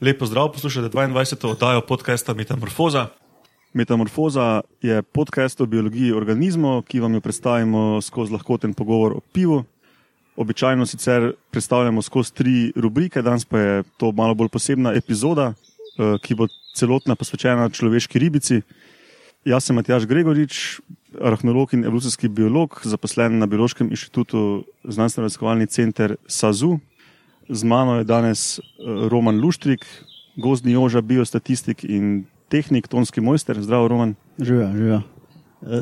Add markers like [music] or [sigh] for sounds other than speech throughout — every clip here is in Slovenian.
Lepo zdrav, poslušate 22. oddajo podcasta Metamorfoza. Metamorfoza je podcast o biologiji organizmov, ki vam jo predstavimo skozi lahkoten pogovor o pivu. Običajno sicer predstavljamo skozi tri rubrike, danes pa je to malo bolj posebna epizoda, eh, ki bo celotna posvečena človeški ribici. Jaz sem Matjaš Gregorič, arheolog in evolucijski biolog, zaposlen na Biološkem inštitutu znanstveno-raziskovalni center SAZU. Z mano je danes eh, Roman Luštrik, gozdni oža, biostatistik in tehnik, tonski mojster. Zdravo, Roman. Živijo, živijo.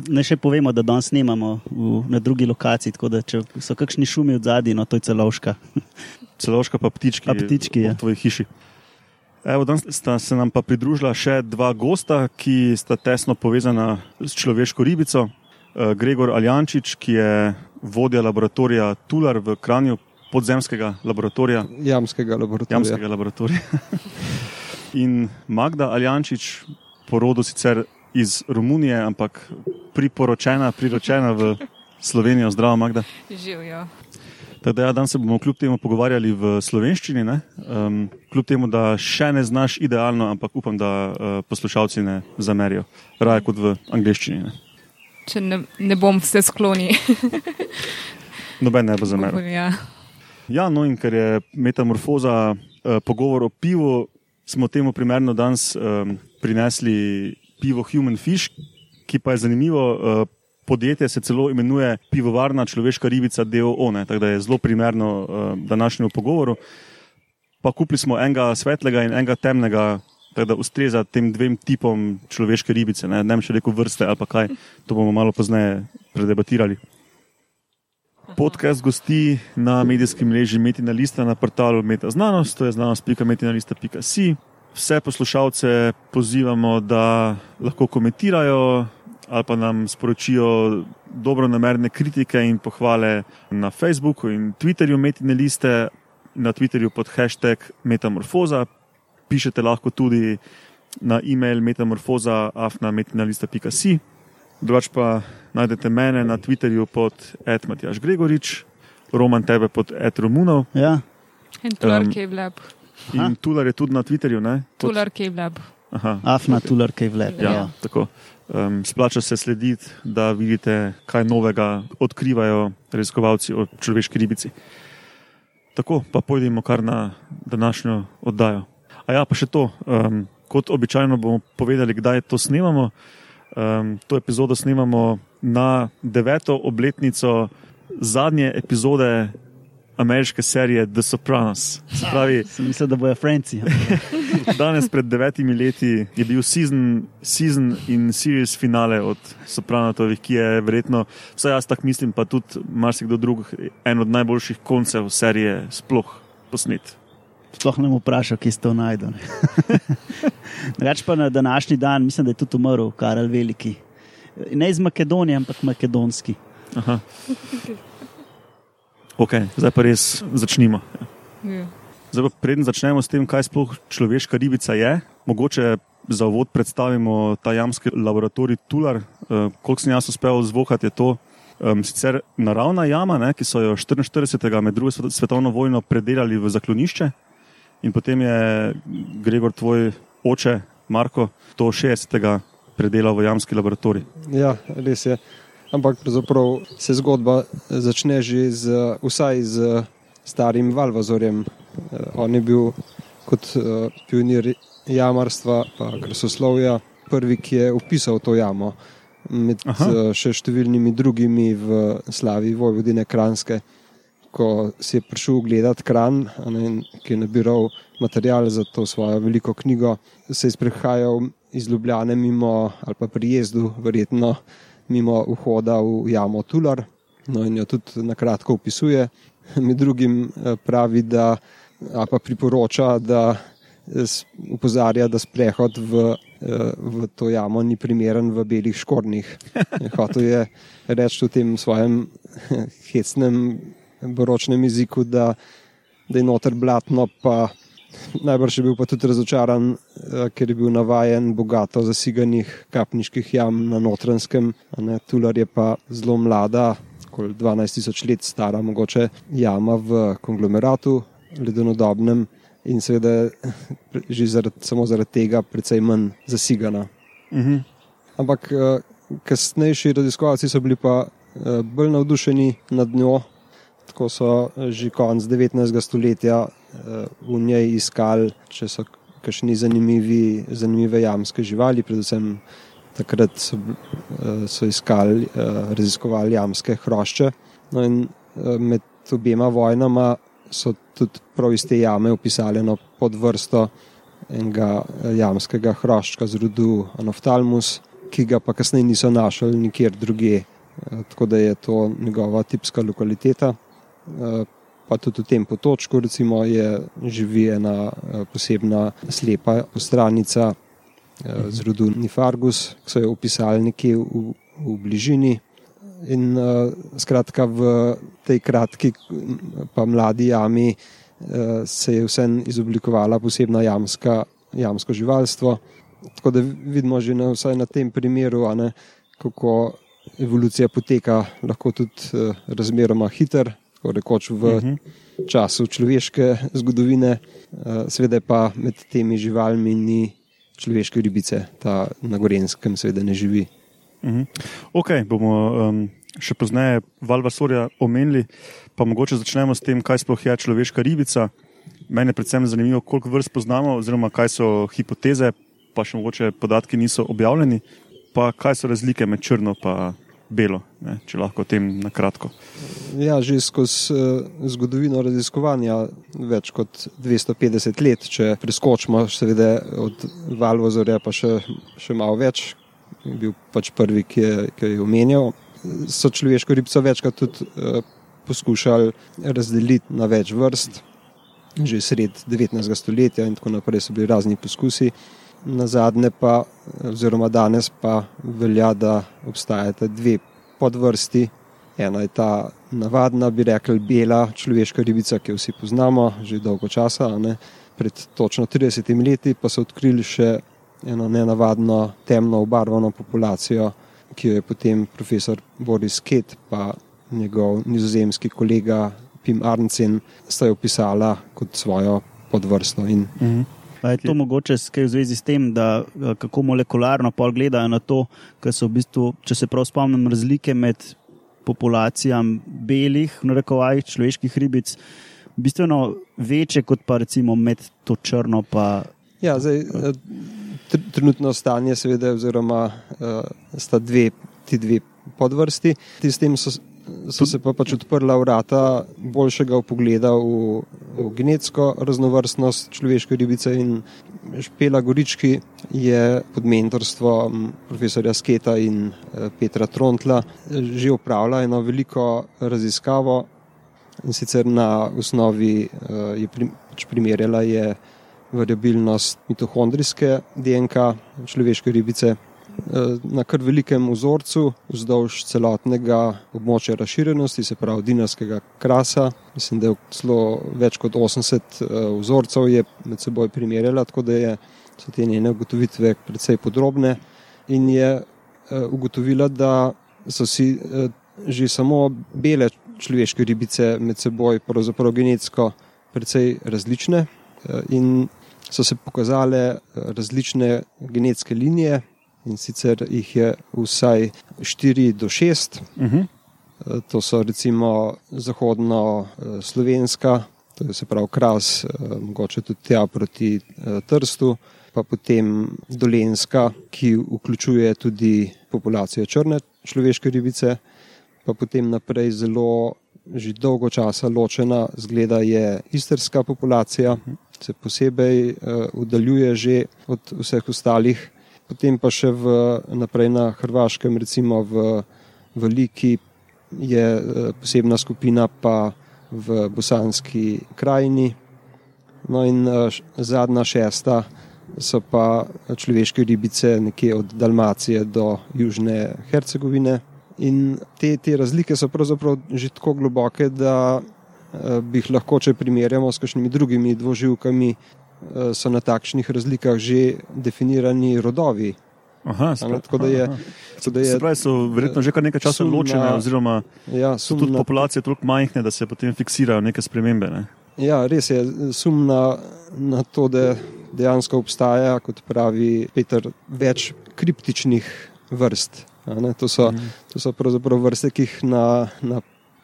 Ne še povemo, da danes snemamo v, na drugi lokaciji, tako da če so kakšni šumi od zadaj, no to je celoška. [laughs] Celoška pa ptički, A ptički, ja. v tvoji hiši. Evo, danes sta se nam pa pridružila še dva gosta, ki sta tesno povezana s človeško ribico. Eh, Gregor Aljančič, ki je vodja laboratorija Tular v Kranju, podzemskega laboratorija. jamskega laboratorija. Jamskega laboratorija. [laughs] In Magda Aljančič, porodo sicer iz Romunije, ampak priporočena, priročena v Slovenijo. Zdravo, Magda. Živijo. Tako da ja, danes se bomo kljub temu pogovarjali v slovenščini, um, kljub temu, da še ne znaš idealno, ampak upam, da uh, poslušalci ne zamerijo, raje kot v angleščini. Ne. Če ne, ne bom vse skloni. Noben ne bo zameril. ja. Ja, no in ker je metamorfoza uh, pogovor o pivu, smo temu primerno danes um, prinesli pivo Human Fish, ki pa je zanimivo. Uh, Podjetje se celo imenuje Pivovarna človeška ribica DOO, ne, tako da je zelo primerno uh, današnjemu pogovoru. Pa kupili smo enega svetlega in enega temnega, tako da ustreza tem dvem tipom človeške ribice. Ne, ne vem, če reko vrste ali pa kaj, to bomo malo pozneje predebatirali. Podcast gosti na medijskem mreži Metina Lista na portalu Meta Znanost, to je znanost.metinalista.si. Vse poslušalce pozivamo, da lahko komentirajo ali pa nam sporočijo dobro namerne kritike in pohvale na Facebooku in Twitterju Metine Liste, na Twitterju pod hashtag Metamorfoza. Pišete lahko tudi na e-mail metamorfoza.afnametinalista.si. Drugač pa najdete mene na Twitterju pod Matjaš Gregorič, Roman tebe pod Romunov Ja, In tular Um, keblab. in. Tular je tudi na Twitterju. ne? Pod- Tular keblab. Aha, afna tular, kaj vlep. Ja, Ja. tako. Um, splača se slediti, da vidite, kaj novega odkrivajo raziskovalci o človeški ribici. Tako, pa pojdimo kar na današnjo oddajo. A ja, pa še to. Um, kot običajno bomo povedali, kdaj to snemamo. Um, to epizodo snemamo na deveto obletnico zadnje epizode ameriške serije The Sopranos. Se pravi, Sem mislil, da bojo Franci. [laughs] Danes, pred devetimi leti, je bil season, season in series finale od Sopranotovih, ki je verjetno, vsaj jaz tako mislim, pa tudi marsikdo drug, en od najboljših koncev serije sploh posnet. Sploh ne mu vprašal, kje ste to najdel. [laughs] Reč pa na današnji dan, mislim, da je tudi umrl Karel Veliki. Ne iz Makedonije, ampak makedonski. Aha. Ok, zdaj pa res začnimo. Ja. Zdaj pa preden začnemo s tem, kaj sploh človeška ribica je, mogoče za uvod predstavimo ta jamski laboratorij Tular. Uh, koliko sem jaz uspel zvohati, je to um, sicer naravna jama, ne, ki so jo 44. med drugo svet- svetovno vojno predelali v zaklonišče in potem je Gregor, tvoj oče, Marko, to 60. predelal v jamski laboratorij. Ja, res je. Ampak pravzaprav se zgodba začne že z, vsaj z starim Valvazorjem. Eh, On je bil kot eh, pionir jamarstva in krasoslovja prvi, ki je opisal to jamo. Med Aha. eh, še številnimi drugimi v slavi Vojvodine Kranske. Ko si je prišel gledati kran, ne, ki je nabiral material za to svojo veliko knjigo, se je sprehajal iz Ljubljane mimo ali pa pri jezdu, verjetno mimo vhoda v jamo Tular. No, in jo tudi na kratko opisuje. Med drugim eh, pravi, da pa priporoča, da eh, s- opozarja, da sprehod v, eh, v to jamo ni primeren v belih škornjih. [laughs] Hotel je reči v tem svojem hecnem, baročnem jeziku, da, da je noter blatno, pa najbrž je bil pa tudi razočaran, eh, ker je bil navajen bogato zasiganih kapniških jam na notranskem. Tular je pa zelo mlada, okoli 12 tisoč let stara, mogoče jama v konglomeratu, ledenodobnem. in seveda [laughs] že zaradi, samo zaradi tega precej manj zasigana. Mhm. Ampak eh, kasnejši raziskovalci so bili pa eh, bolj navdušeni nad njo, tako so eh, že konec 19. stoletja eh, v njej iskali, če so kakšni zanimivi, zanimive jamske živali, predvsem takrat so, eh, so iskali, raziskovali jamske hrošče. No in med obema vojnama so tudi prav iz te jame opisali eno podvrsto enega jamskega hroščka z rodu Anophthalmus, ki ga pa kasneje niso našli nikjer drugje. Tako da je to njegova tipska lokaliteta. Eh, Pa tudi v tem potočku, recimo, je živi ena eh, posebna slepa postranica eh, z rodu Nifargus, ki so jo opisali nekje v, v bližini. In skratka, v tej kratki, pa mladi jami se je vsem izoblikovala posebna jamska, jamsko živalstvo. Tako da vidimo že na, vsaj na tem primeru, ne, kako evolucija poteka, lahko tudi uh, razmeroma hiter, tako rekoč v uh -huh. času človeške zgodovine, uh, seveda pa med temi živalmi ni človeške ribice, ta na Gorenskem seveda ne živi. Mhm. Ok, bomo um, še pozneje Valvasorja omenili, pa mogoče začnemo s tem, kaj sploh je človeška ribica. Mene je predvsem zanimivo, koliko vrst poznamo, oziroma kaj so hipoteze, pa še mogoče podatki niso objavljeni, pa kaj so razlike med črno in belo, ne, če lahko o tem na kratko. Ja, že skozi uh, zgodovino raziskovanja več kot 250 let, če preskočimo, seveda od Valvozorja pa še, še malo več, je bil pač prvi, ki je, ki je omenjal. So človeško ribico večkrat tudi uh, poskušali razdeliti na več vrst, že sred 19. stoletja in tako naprej so bili razni poskusi. Na zadnje pa, oziroma danes pa velja, da obstajata dve podvrsti. Ena je ta navadna, bi rekli, bela človeška ribica, ki jo vsi poznamo že dolgo časa. Ne? Pred točno 30 leti pa so odkrili še eno nenavadno temno obarvano populacijo, ki jo je potem profesor Boris Ket in njegov nizozemski kolega Pim Arncen sta jo opisala kot svojo podvrsto. In Mhm. A je to mogoče v zvezi s tem, da eh, kako molekularno pol gledajo na to, ker so v bistvu, če se prav spomnim, razlike med populacijami belih, v narekovajih, človeških ribic, bistveno večje kot pa recimo med to črno pa Ja, zdaj, eh, tr- trenutno stanje, seveda, oziroma uh, sta dve, ti dve podvrsti. Ti s tem so, so se pa pač odprla vrata boljšega pogleda v, v genetsko raznovrstnost človeške ribice in Špela Gorički je pod mentorstvom profesorja Sketa in eh, Petra Trontla eh, že opravila eno veliko raziskavo. In sicer na osnovi uh, je prim, pač primerjala je variabilnost mitohondrijske DNK človeške ribice eh, na kar velikem vzorcu vzdolž celotnega območja razširjenosti, se pravi dinarskega krasa. Mislim, da je celo več kot 80 eh, vzorcev med seboj primerjala, tako da je, so te njene ugotovitve precej podrobne in je eh, ugotovila, da so si eh, že samo bele človeške ribice med seboj pravzaprav genetsko precej različne eh, in so se pokazale eh, različne genetske linije in sicer jih je vsaj 4 do 6. Mhm. Eh, To so recimo zahodno-slovenska, to je se pravi Kras, eh, mogoče tudi tja proti eh, Trstu, pa potem Dolenska, ki vključuje tudi populacijo črne človeške ribice, pa potem naprej zelo že dolgo časa ločena zgleda je istrska populacija, se posebej oddaljuje že od vseh ostalih, potem pa še v, naprej na Hrvaškem, recimo v, v Liki je posebna skupina pa v bosanski krajini. No in zadnja šesta so pa človeške ribice nekje od Dalmacije do Južne Hercegovine. In te, te razlike so pravzaprav že tako globoke, da bi jih lahko, če primerjamo s kakšnimi drugimi dvoživkami, so na takšnih razlikah že definirani rodovi. Aha, Ano, tako da je, tako da je, se pravi, so verjetno že kar nekaj časa ločene, oziroma ja, so tudi populacije toliko majhne, da se potem fiksirajo neke spremembe. Ne? Ja, res je sum na, na to, da dejansko obstaja, kot pravi Peter, več kriptičnih vrst. To so, to so pravzaprav vrste, ki jih na, na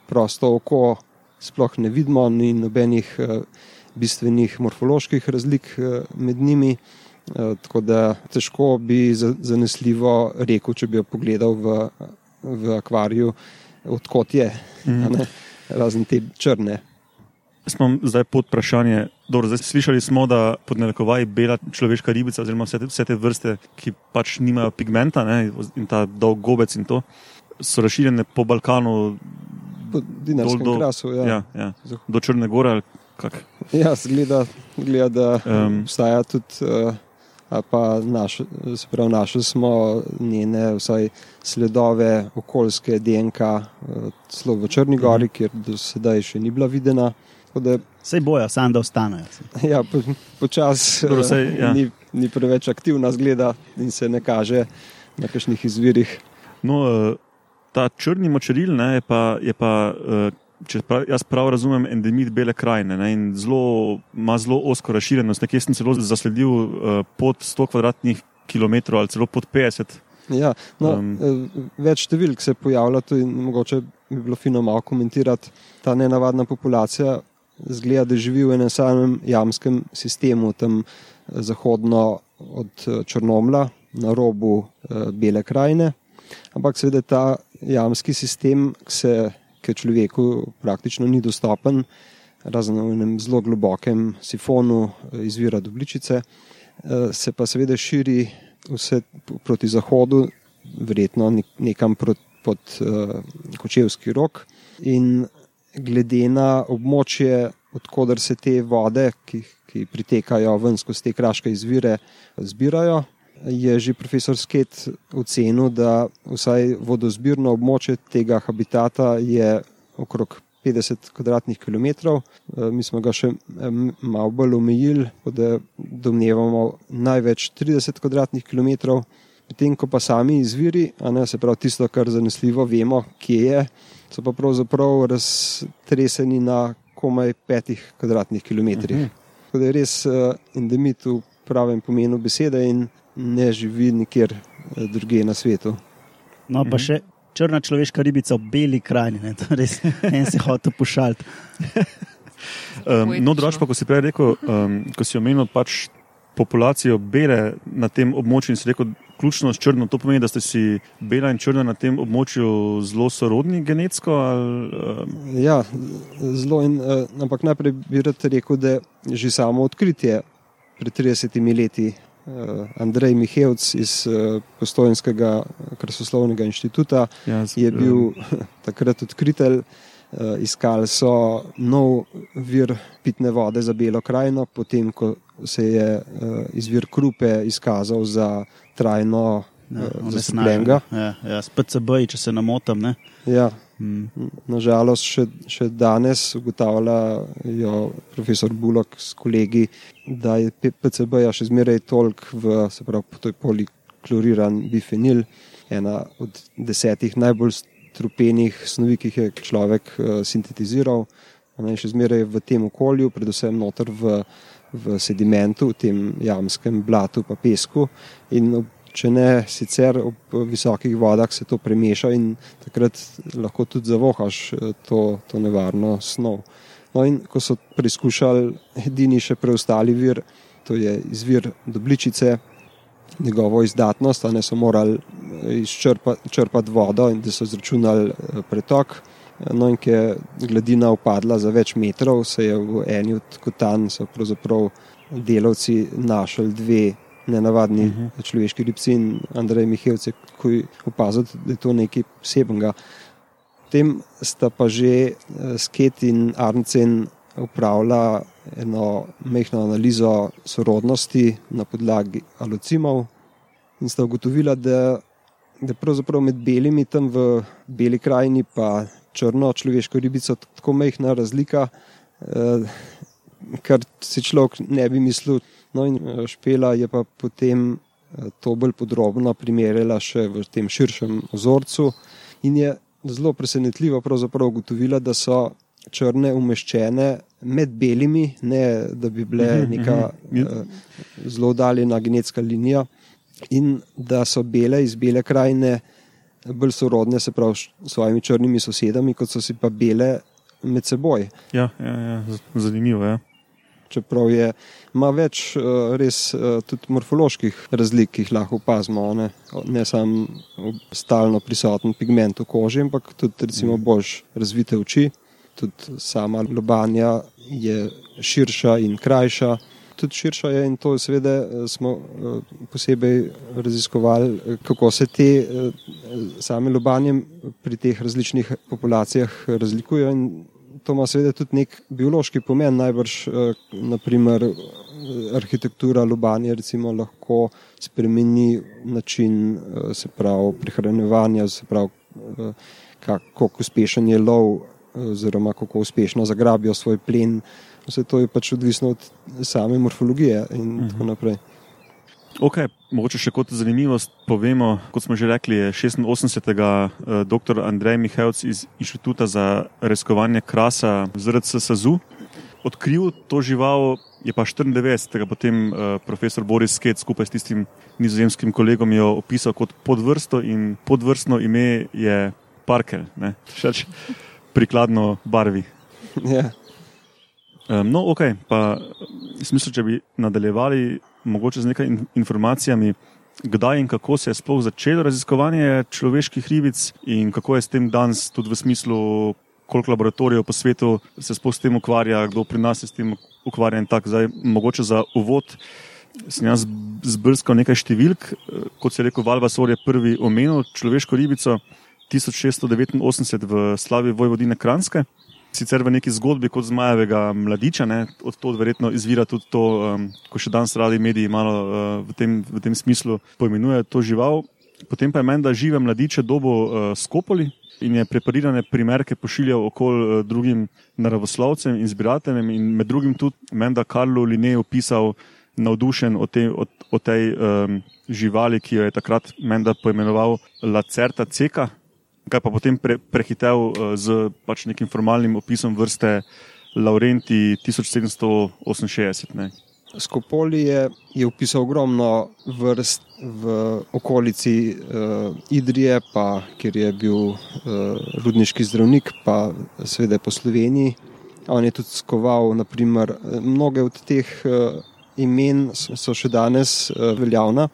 prosto oko sploh ne vidimo, ni nobenih eh, bistvenih morfoloških razlik eh, med njimi. Eh, Tako da težko bi za- zanesljivo rekel, če bi jo pogledal v, v akvariju, odkot je, ne, razen te črne. Smo zdaj pod vprašanje. Dobro, zdaj slišali smo, da pod narekovaji bela človeška ribica, oziroma vse te, vse te vrste, ki pač nimajo pigmenta ne, in ta dolg gobec in to, so razširjene po Balkanu Po dinarskem do- krasu. Ja. ja, ja, do Črne Gore. Kak. Ja, zgleda, zgleda da Um, obstaja tudi, uh, pa naš, se pravi, našli smo njene vsaj sledove okoljske DNK, uh, celo v Črni gori, kjer do sedaj še ni bila videna. Da, Sej bojo, sam da ostanejo. [laughs] ja, po, počas Dobro, uh, saj, ja. ni, ni preveč aktivna, zgleda in se ne kaže na kakšnih izvirih. No, eh, ta črni močeril ne, je pa, je pa eh, če prav, jaz prav razumem, endemit bele krajine ne, in zelo, ima zelo osko razširjenost. Nekje sem celo zasledil eh, pod 100 km2 ali celo pod 50. Ja, no, Um. več številk se pojavlja, to in mogoče bi bilo fino malo komentirati. Ta nenavadna populacija zgleda, da živi v enem samem jamskem sistemu, tam eh, zahodno od Črnomla, na robu eh, Bele krajine. Ampak seveda ta jamski sistem, se ki človeku praktično ni dostopen, razen v enem zelo globokem sifonu eh, izvira dobličice, eh, se pa seveda širi vse proti zahodu, verjetno nek- nekam prot, pod uh, Kočevski rok. In glede na območje, odkudar se te vode, ki, ki pritekajo ven skozi te kraške izvire, zbirajo, je že profesor Sket ocenil, da vsaj vodozbirno območje tega habitata je okrog 50 km2. Mi smo ga še em, malo bolj omejili, da domnevamo največ 30 km2. Medtem ko pa sami izviri, ne se pravi tisto, kar zanesljivo vemo, kje je, so pa pravzaprav raztreseni na komaj petih kvadratnih kilometrih. Tako da je res uh, endemit v pravem pomenu besede in ne živi nikjer uh, drugje na svetu. No, pa še črna človeška ribica beli krajini, ne, to je res [laughs] en si hotel pošaliti. Um, no, Poetično. drugače pa, ko si prej rekel, um, ko si omenil pač populacijo bele na tem območju in si rekel, ključno s črno, to pomeni, da ste si bela in črna na tem območju zelo sorodni genetsko? Ali, um, Ja, zelo. In, uh, ampak najprej bi rad rekel, da že samo odkritje pred 30 leti. Uh, Andrej Mihevc iz uh, Postojenskega krasoslovnega inštituta ja, z- je bil [laughs] takrat odkritelj. Iskali so nov vir pitne vode za Belo krajino, potem ko se je izvir Krupe izkazal za trajno Ja, zaslepljenega. Ja, ja, s PCB, če se namotam. Ne. Ja, Mm. Nažalost, še, še danes ugotavljajo profesor Bullock s kolegi, da je P- PCB ja še zmeraj toliko v, se pravi, to je polikloriran bifenil, ena od desetih najbolj strupenih snovi, ki jih je človek uh, sintetiziral. Je še zmeraj v tem okolju, predvsem noter v, v sedimentu, v tem jamskem blatu pa pesku. In ob če ne, sicer ob visokih vodah se to premeša in takrat lahko tudi zavohaš eh, to, to nevarno snov. No, in ko so preizkušali edini še preostali vir, to je izvir dobličice, njegovo izdatnost, ne so morali izčrpati črpati vodo in da so izračunali eh, pretok. No, in ker je gladina upadla za več metrov, se je v eni od kotan so pravzaprav delavci našli dve nenavadni uh -huh. človeški ribci in Andrej Mihevce, ko je opazil, da je to nekaj posebnega. Potem sta pa že eh, Sket in Arncen upravila eno mehko analizo sorodnosti na podlagi alocimov in sta ugotovila, da, da pravzaprav med belimi tam v beli krajini pa črno človeško ribico tako mehna razlika, eh, kar si človek ne bi mislil. No in eh, Špela je pa potem eh, to bolj podrobno primerjala še v tem širšem ozorcu in je zelo presenetljivo ugotovila, da so črne umeščene med belimi, ne da bi bile neka mhm. uh, zelo oddaljena genetska linija, in da so bele iz bele krajine bolj sorodne, se pravi, s svojimi črnimi sosedami, kot so si pa bele med seboj. Ja, ja, ja, zanimivo je. Čeprav je, ima več uh, res uh, tudi morfoloških razlik, ki jih lahko opazimo, ne, ne samo stalno prisoten pigment v koži, ampak tudi recimo bolj razvite oči. Tudi sama lobanja je širša in krajša. Tudi širša je in to seveda eh, smo eh, posebej raziskovali, eh, kako se te eh, same lobanje pri teh različnih populacijah razlikujejo. In to ima seveda tudi nek biološki pomen, najbrž eh, naprimer arhitektura lobanje recimo lahko spremeni način eh, se pravi prihranjevanja, se pravi eh, kako uspešen je lov oziroma kako uspešno zagrabijo svoj plen. Vse to je pač odvisno od same morfologije in uh -huh. tako naprej. Ok, mogoče še kot zanimivost povemo, kot smo že rekli, je 86. eh, dr. Andrej Mihajlc iz Inštituta za raziskovanje krasa ZRC SAZU odkril to žival, je pa 94. potem eh, profesor Boris Sket skupaj s tistim nizozemskim kolegom jo opisal kot podvrsto in podvrstno ime je Parkel, ne, všeč prikladno barvi. Ja. Um, no, ok, pa smisel, če bi nadaljevali mogoče z nekaj in, informacijami, kdaj in kako se je sploh začelo raziskovanje človeških ribic in kako je s tem danes, tudi v smislu, koliko laboratorijev po svetu se sploh s tem ukvarja, kdo pri nas se s tem ukvarja in tako. Zdaj, mogoče za uvod sem jaz zbrskal nekaj številk, eh, kot se je rekel, Valvasor je prvi omenil človeško ribico 1689 v slavi Vojvodine Kranske. Sicer v neki zgodbi kot zmajevega mladiča, ne, od tod verjetno izvira tudi to, um, ko še danes radi mediji malo uh, v, tem, v tem smislu poimenujejo to žival. Potem pa je menda žive mladiče dobo uh, skopoli in je preparirane primerke pošiljal okoli uh, drugim naravoslovcem in zbirateljem in med drugim tudi menda Karlo Linne opisal navdušen o, te, o, o tej um, živali, ki jo je takrat menda poimenoval Lacerta ceka, kaj pa potem pre, prehitel uh, z pač nekim formalnim opisom vrste Laurenti 1768. Ne. Skopoli je, je upisal ogromno vrst v okolici uh, Idrije, pa, kjer je bil uh, rudniški zdravnik, pa seveda po Sloveniji. On je tudi skoval, naprimer, mnoge od teh uh, imen so, so še danes uh, veljavna,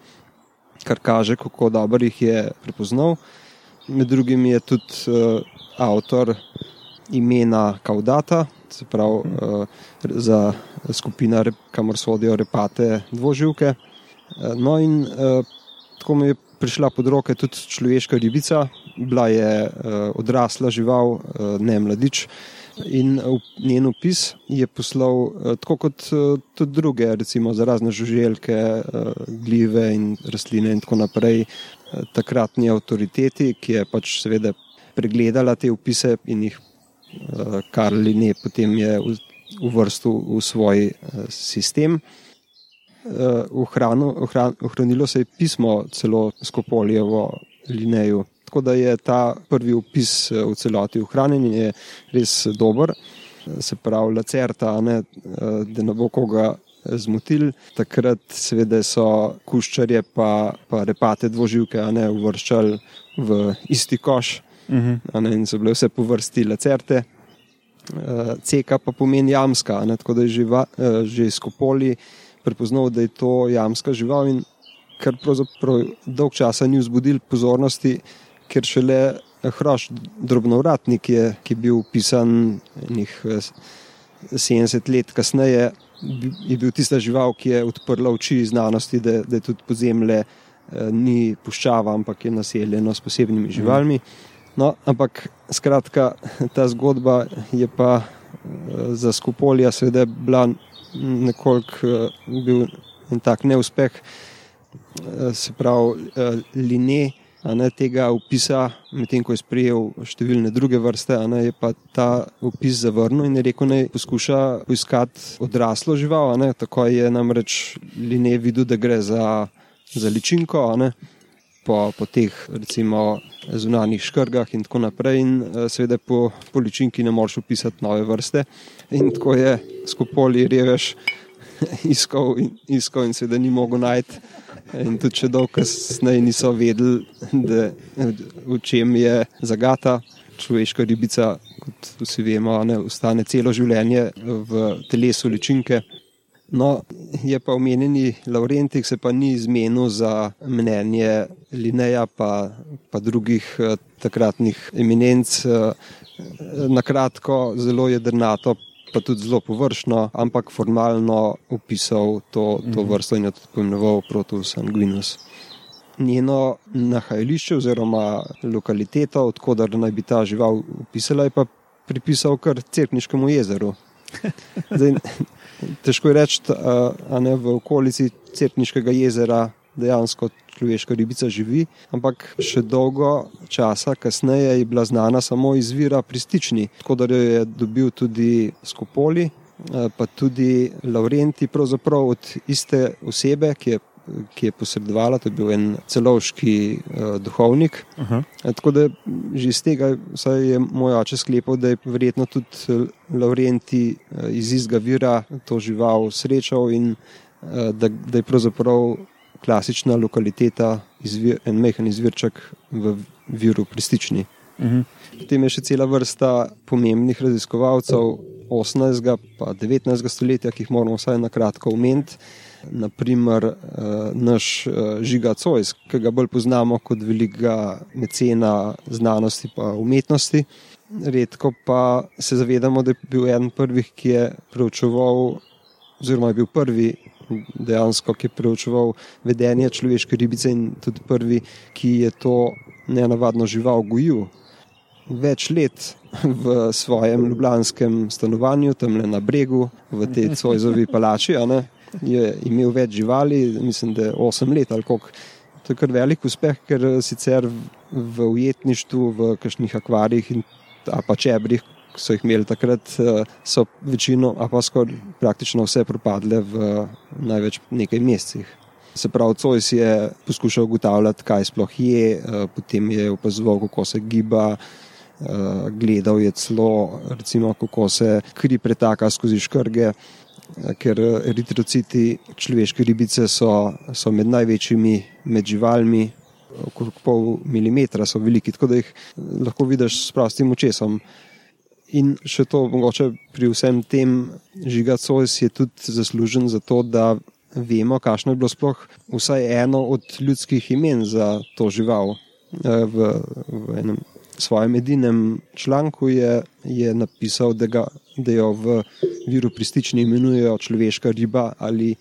kar kaže, kako dobro jih je prepoznal. Med drugim je tudi uh, avtor imena Kaudata, se pravi uh, za skupina, rep- kamor sodijo repate dvoživke. Uh, no, in uh, tako mi je prišla pod roke tudi človeška ribica, bila je uh, odrasla žival, uh, ne mladič. In v- njen opis je poslal, eh, tako kot eh, tudi druge, recimo za razne žuželke, gljive in rastline, in tako naprej, takratni avtoriteti, ki je pač seveda pregledala te opise in jih eh, Karl Linne potem je uvrstil v svoj sistem. Ohranu- ohran- Ohranilo se je pismo celo Skopolijevo Lineju. Tako da je ta prvi opis eh, v celoti ohranjen in je res dober. Eh, Se pravi, lacerta, ne, eh, da ne bo koga eh, zmotil. Takrat seveda so kuščarje pa, pa repate dvoživke ne uvrščali v isti koš Uh -huh. a ne, in so bile vse po vrsti lacerte. Ceka pa pomeni jamska, ne, tako da je živa, že iz Kopoli prepoznal, da je to jamska žival in kar pravzaprav dolg časa ni vzbudil pozornosti, ker šele hroš drobnovratnik je, ki je bil upisan nekih eh, 70 let kasneje, je bil tista žival, ki je odprla oči znanosti, da, da je tudi podzemlje eh, ni puščava, ampak je naseljeno s posebnimi živalmi. No, ampak skratka, ta zgodba je pa eh, za Skupolja seveda bila nekoliko eh, bil en tak neuspeh. Eh, Se pravi, Line ne, tega opisa, medtem ko je sprejel številne druge vrste, ne, je pa ta opis zavrnil in je rekel, naj poskuša poiskati odraslo žival. ne. Tako je namreč Line videl, da gre za, za ličinko. ne. po, po teh recimo zunanjih škrgah in tako naprej. In eh, seveda po, po ličinki ne moreš upisati nove vrste. In tako je skupoli revež [laughs] iskal in, iskal in seveda ni mogel najti. In tudi če dolgo kasneje niso vedeli, da, v čem je zagata. Človeška ribica, kot vsi vemo, ne, ostane celo življenje v telesu ličinke. No, je pa omenjeni Laurentik, se pa ni izmenil za mnenje Lineja, pa, pa drugih eh, takratnih eminenc. Eh, na kratko, zelo jedrnato, pa tudi zelo površno, ampak formalno opisal to, to Mhm. vrsto in jo tudi poimenoval Protus sanguinus. Njeno nahajališče oziroma lokaliteto, odkudar naj bi ta žival opisala, je pa pripisal kar Cerkniškemu jezeru. [laughs] Zdaj, težko je reči, da ne v okolici Cerkniškega jezera dejansko človeška ribica živi, ampak še dolgo časa kasneje je bila znana samo iz vira pristični, tako da jo je dobil tudi Skopoli, eh, pa tudi Laurenti, pravzaprav od iste osebe, ki je, ki je posredovala, to je bil en celovški uh, duhovnik. Aha. E, Tako da že iz tega je moj oče sklepal, da je verjetno tudi eh, Laurenti eh, iz istega vira to žival srečal in eh, da, da je pravzaprav klasična lokaliteta, izvir, en mehen izvirček v viru pristični. Mhm. Potem je še cela vrsta pomembnih raziskovalcev 18. in 19. stoletja, ki jih moramo vsaj na kratko omeniti. Naprimer, eh, naš eh, Žiga Cojs, ki ga bolj poznamo kot velikega mecena znanosti in umetnosti. Redko pa se zavedamo, da je bil eden prvih, ki je preučeval, oziroma je bil prvi dejansko, ki je preučeval vedenje človeške ribice in tudi prvi, ki je to nenavadno žival gojil več let v svojem ljubljanskem stanovanju, tam le na bregu, v tej Cojzovi palači. ne, Je imel več živali, mislim, da je 8 let ali koliko. To je kar velik uspeh, ker sicer v ujetništvu, v kakšnih akvarijih in pa čebrih, ki so jih imeli takrat, eh, so večino, a pa skoraj praktično vse propadle v največ nekaj mesecih. Se pravi, Cojs je poskušal ugotavljati, kaj sploh je, eh, potem je opazoval, kako se giba, eh, gledal je celo, recimo, kako se kri pretaka skozi škrge, ker eritrociti človeške ribice so, so med največjimi med živalmi, okrog pol milimetra so veliki, tako da jih lahko vidiš s prostim očesom. In še to, mogoče pri vsem tem, žiga Cojs je tudi zaslužen za to, da vemo, kakšno je bilo sploh vsaj eno od ljudskih imen za to žival. Eh, V, v enem svojem edinem članku je, je napisal, da, ga, da jo v viru pristični imenujejo človeška riba ali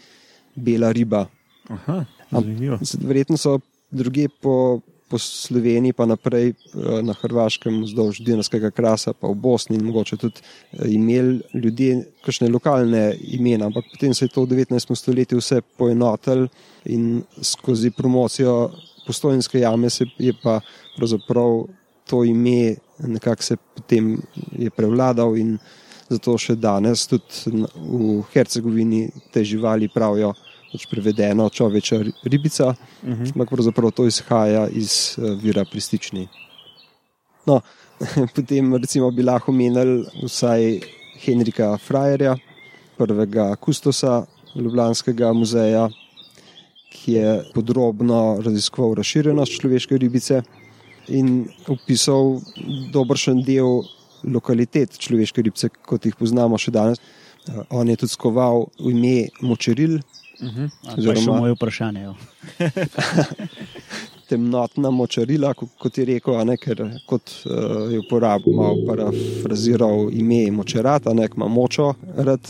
bela riba. Aha, Am-. Verjetno so druge po, po Sloveniji, pa naprej eh, na Hrvaškem, vzdolž Dinarskega krasa, pa v Bosni in mogoče tudi eh, imeli ljudje kakšne lokalne imena, ampak potem se je to v 19. stoletju vse poenotilo in skozi promocijo postojnske jame se je pa pravzaprav to ime nekako se potem je prevladal in zato še danes tudi v Hercegovini te živali pravijo pač prevedeno človeča ri- ribica, ampak pravzaprav to izhaja iz eh, vira pristični. No, [laughs] potem recimo bi lahko omenili vsaj Henrika Frajerja, prvega kustosa Ljubljanskega muzeja, ki je podrobno raziskoval razširjenost človeške ribice in opisal dobršen del lokalitet človeške ribice, kot jih poznamo še danes. Eh, On je tudi skoval ime Močeril, Pa še Oziroma- moje vprašanje. [laughs] temnotna močarila, ko- kot je rekel, ne, ker kot uh, je uporabil, malo parafraziral ime močerata, nek ima močo rad.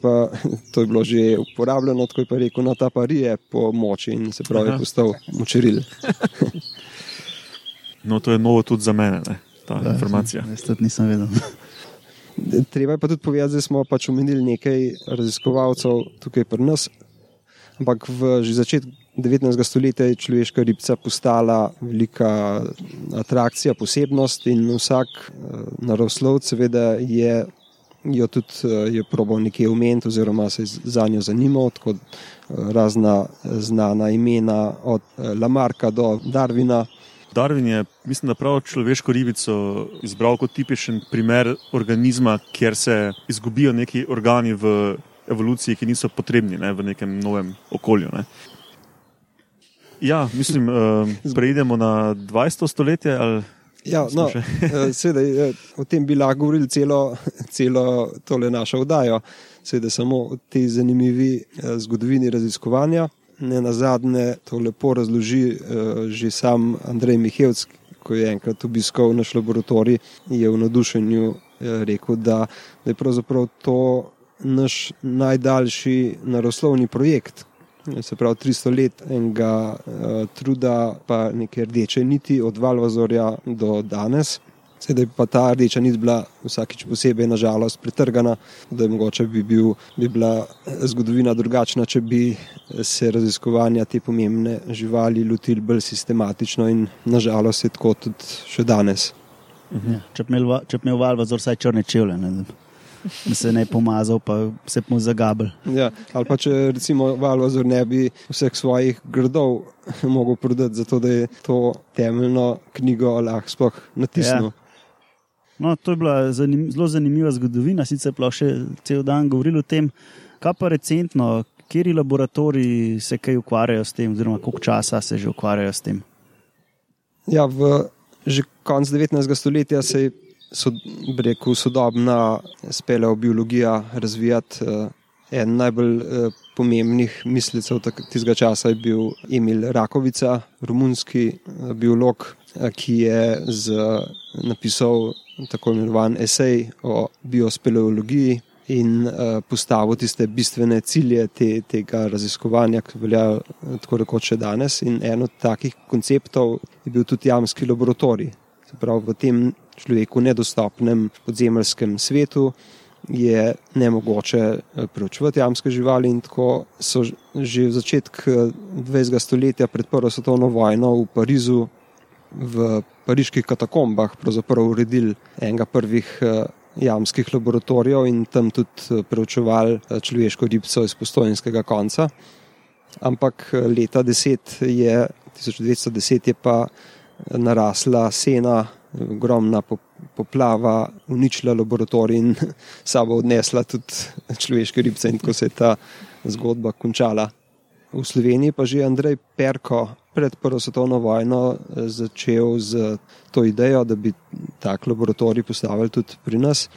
Pa [laughs] to je bilo že uporabljeno, tako je pa rekel, no ta pa rije po moči in se pravi, je postal močeril. [laughs] No, to je novo tudi za mene, ne, ta Ja, informacija. Jaz tudi nisem vedel. Treba je pa tudi povedati, da smo pač omenili nekaj raziskovalcev tukaj pri nas, ampak v začetku 19. stoletja je človeška ribica postala velika atrakcija, posebnost in vsak eh, naravoslovec seveda je jo tudi uh, je probal nekje umeniti, oziroma se je za njo zanimal, tako uh, razna znana imena, od Lamarka do Darvina. Darwin je, mislim, da prav človeško ribico izbral kot tipičen primer organizma, kjer se izgubijo neki organi v evoluciji, ki niso potrebni ne, v nekem novem okolju. Ne. Ja, mislim, uh, [laughs] preidemo na 20. stoletje. Ali... Ja, no, eh, seveda, eh, o tem bi lahko govorili celo, celo tole našo oddajo, seveda samo o tej zanimivi eh, zgodovini raziskovanja. Ne na zadnje to lepo razloži že sam Andrej Mihevc, ko je enkrat obiskal naš laboratorij, je v nadušenju rekel, da, da je pravzaprav to naš najdaljši naroslovni projekt, se pravi 300 let enega uh, truda, pa neke rdeče niti od Valvazorja do danes. Sedaj pa ta rdeča nit bila vsakič posebej, nažalost, pretrgana, da je mogoče bi, bil, bi bila zgodovina drugačna, če bi se raziskovanja te pomembne živali lotili bolj sistematično in nažalost je tako tudi še danes. Ja, če bi imel, imel Valvazor vsaj črne čevlje da se ne pomazal, pa se mu zagabel. Ja, ali pa če recimo Valvazor ne bi vseh svojih gradov [laughs] mogel prodati, zato da je to temeljno knjigo lahko sploh natisnil. Ja. No, to je bila zanim, zelo zanimiva zgodovina, sicer pa še cel dan govorili o tem, kaj pa recentno, kjeri laboratoriji se kaj ukvarjajo s tem, oziroma koliko časa se že ukvarjajo s tem. Ja, v že konc 19. stoletja se je so, rekel, sodobna speleobiologija razvijati. Uh, en najbolj uh, pomembnih mislecev tistega časa je bil Emil Rakovica, romunski uh, biolog, ki je z, napisal tako imenovan esej o biospeleologiji. In uh, postavil tiste bistvene cilje te, tega raziskovanja, ki veljajo tako rekoč še danes. In en od takih konceptov je bil tudi jamski laboratorij. Se pravi, v tem človeku nedostopnem podzemljskem svetu je nemogoče eh, preučevati jamske živali in tako so že v začetku 20. Eh, stoletja pred prvo svetovno vojno v Parizu v pariških katakombah uredili enega prvih eh, jamskih laboratorijev in tam tudi preučevali človeško ribco iz postojenskega konca. Ampak leta 10 je, 1910 je pa narasla sena ogromna poplava uničila laboratorij in [laughs] sabo odnesla tudi človeške ribce, in tako se je ta zgodba končala. V Sloveniji pa že Andrej Perko pred Prvo svetovno vojno eh, začel z to idejo, da bi tak laboratorij postavili tudi pri nas,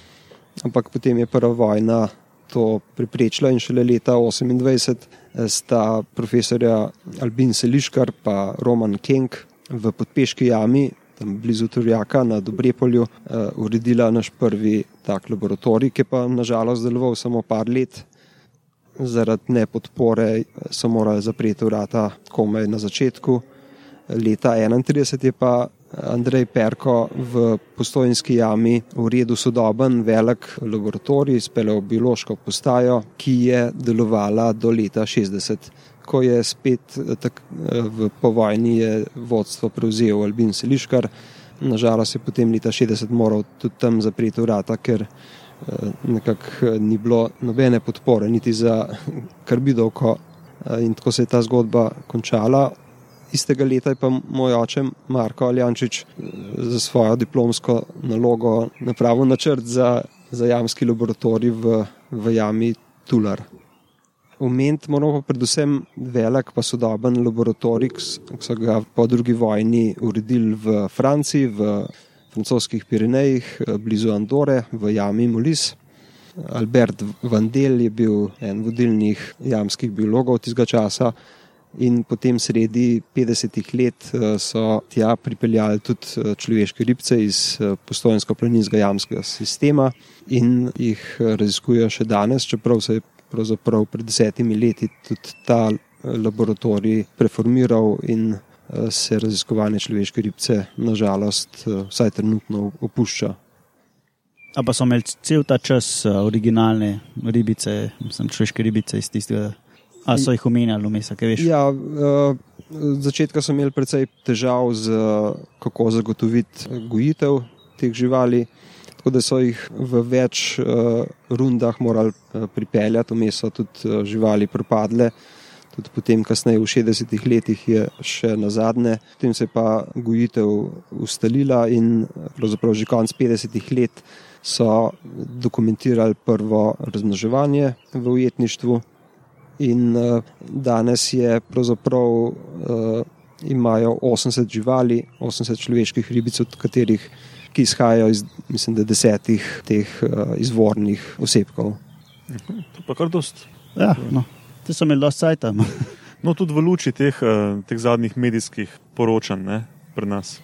ampak potem je Prva vojna to preprečila in šele leta 1928 eh, sta profesorja Albin Seliškar in Roman Kenk v podpeški jami tam blizu Turjaka na Dobrepolju, uh, uredila naš prvi tak laboratorij, ki pa nažalost deloval samo par let. Zaradi nepodpore eh, so morali zapreti vrata komaj na začetku. Leta 1931 je pa Andrej Perko v postojinski jami uredil sodoben velik laboratorij s paleobiološko postajo, ki je delovala do leta 60 ko je spet eh, tak, eh, v povojni vodstvo prevzel Albin Seliškar. Nažalost je potem leta 60 moral tudi tam zapreti vrata, ker eh, nekako ni bilo nobene podpore, niti za karbidovko. In tako se je ta zgodba končala. Istega leta je pa moj oče Marko Aljančič za svojo diplomsko nalogo napravil načrt za, za jamski laboratorij v, v jami Tular omeniti moramo predvsem velik, pa sodoben laboratorij, ki so ga po drugi vojni uredili v Franciji, v francoskih Pirenejih, blizu Andore, v jami Molis. Albert Vandel je bil en vodilnih jamskih biologov tistega časa. In potem, sredi 50-ih let, so tja pripeljali tudi človeške ribce iz postojansko-planinskega jamskega sistema in jih raziskujejo še danes, čeprav se je pravzaprav pred desetimi leti tudi ta eh, laboratorij preformiral in eh, se raziskovanje človeške ribce, nažalost, eh, vsaj trenutno opušča. A pa so imeli cel ta čas originalne ribice, sem človeške ribice iz tistega. A so jih omenjali, vmes, kaj veš? Ja, začetka so imeli precej težav z kako zagotoviti gojitev teh živali. Tako da so jih v več uh, rundah morali uh, pripeljati, vmes so tudi uh, živali propadle. Tudi potem, kasneje v 60-ih letih, je še na zadnje. Potem se je pa gojitev ustalila in pravzaprav že konec 50-ih let so dokumentirali prvo razmnoževanje v ujetništvu. In uh, danes je pravzaprav uh, imajo 80 živali, 80 človeških ribic, od katerih ki izhajajo iz mislim, desetih teh uh, izvornih osebkov. To pa kar dost. Ja, no. Te so imeli dosti sajta. [laughs] No, tudi v luči teh, uh, teh zadnjih medijskih poročanj ne, pri nas.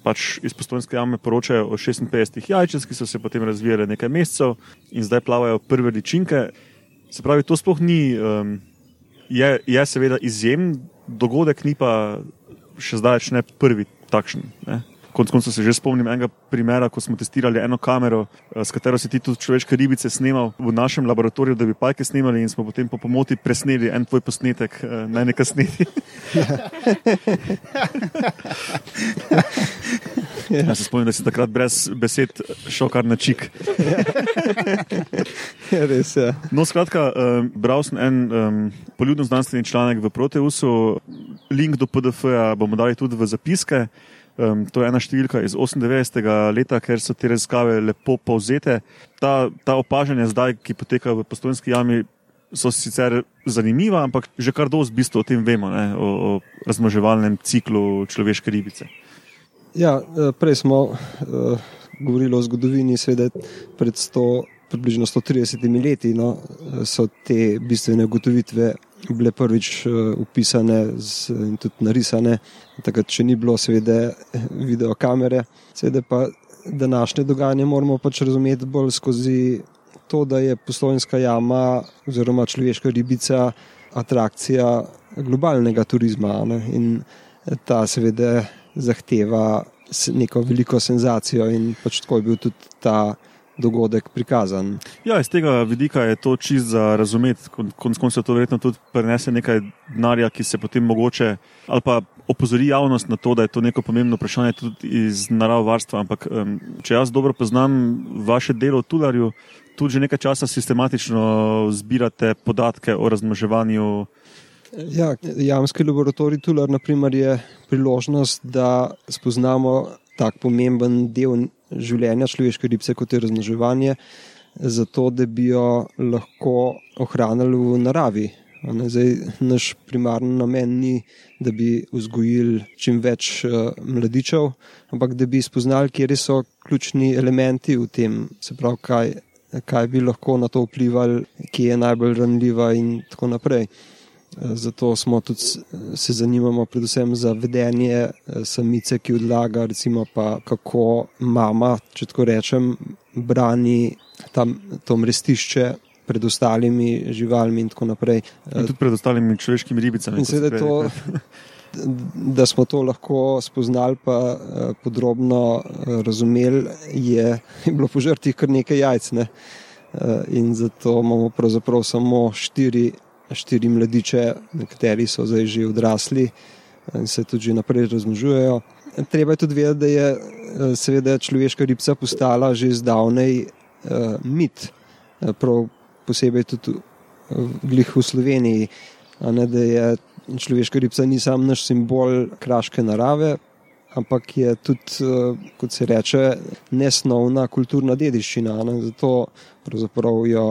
Pač iz postojnske jame poročajo o 56 jajčec, ki so se potem razvijale nekaj mesecev in zdaj plavajo prve ličinke. Se pravi, to sploh ni, um, je, je seveda izjemen dogodek, ni pa še zdaj ne prvi takšen. Ne. Konec koncev se že spomnim enega primera, ko smo testirali eno kamero, eh, s katero si ti tudi človeške ribice snimal v našem laboratoriju, da bi pajke snimali, in smo potem po pomoti presneli en tvoj posnetek, eh, naj nekaj snedi. [laughs] Ja, se spomnim, da si takrat brez besed šel kar na čik. [laughs] Ja, res je. No, skratka, um, bral sem en um, poljudno znanstveni članek v Proteusu, link do PDF-ja bomo dali tudi v zapiske. Um, to je ena številka iz 98. leta, ker so te raziskave lepo povzete. Ta, ta opažanja zdaj, ki potekajo v postojnski jami, so sicer zanimiva, ampak že kar dosti bistvo o tem vemo, ne, o, o razmoževalnem ciklu človeške ribice. Ja, eh, prej smo uh, govorili o zgodovini, seveda pred 100, približno 130 leti no, so te bistvene ugotovitve bile prvič upisane z, in tudi narisane. Takrat še ni bilo, seveda, videokamere. Seveda pa današnje dogajanje moramo pač razumeti bolj skozi to, da je poslovniška jama oziroma človeška ribica atrakcija globalnega turizma. Ne? In ta seveda zahteva neko veliko senzacijo, in pač tako je bil tudi ta dogodek prikazan. Ja, iz tega vidika je to čist za razumeti. Konec koncev to verjetno tudi prenese nekaj denarja, ki se potem mogoče ali pa opozori javnost na to, da je to neko pomembno vprašanje tudi iz naravovarstva. Ampak um, če jaz dobro poznam vaše delo v Tularju, tudi že nekaj časa sistematično zbirate podatke o razmnoževanju. Ja, jamski laboratorij Tular naprimer, je priložnost, da spoznamo tak pomemben del življenja človeške ribice, kot je razmnoževanje, zato da bi jo lahko ohranili v naravi. Zdaj, naš primarni namen ni, da bi vzgojili čim več uh, mladičev, ampak da bi spoznali, kje so ključni elementi v tem, se pravi, kaj, kaj bi lahko na to vplivali, kje je najbolj ranljiva in tako naprej. Zato smo tudi se zanimamo predvsem za vedenje eh, samice, ki odlaga, recimo pa kako mama, če tako rečem, brani tam to mrestišče pred ostalimi živalmi in tako naprej. In tudi pred ostalimi človeškimi ribicami. In seveda to, [laughs] da smo to lahko spoznali pa eh, podrobno eh, razumeli, je, je bilo požrtih kar nekaj jajc. Ne? In zato imamo pravzaprav samo štiri štiri mladiče, nekateri so zdaj že odrasli in se tudi naprej razmnožujejo. Treba je tudi vedeti, da je eh, seveda človeška ribica postala že zdavnej uh, mit, eh, prav posebej tudi v, v Sloveniji. Ne, da je človeška ribica ni samo naš simbol kraške narave, ampak je tudi, kot se reče, nesnovna kulturna dediščina. Ne, zato pravzaprav jo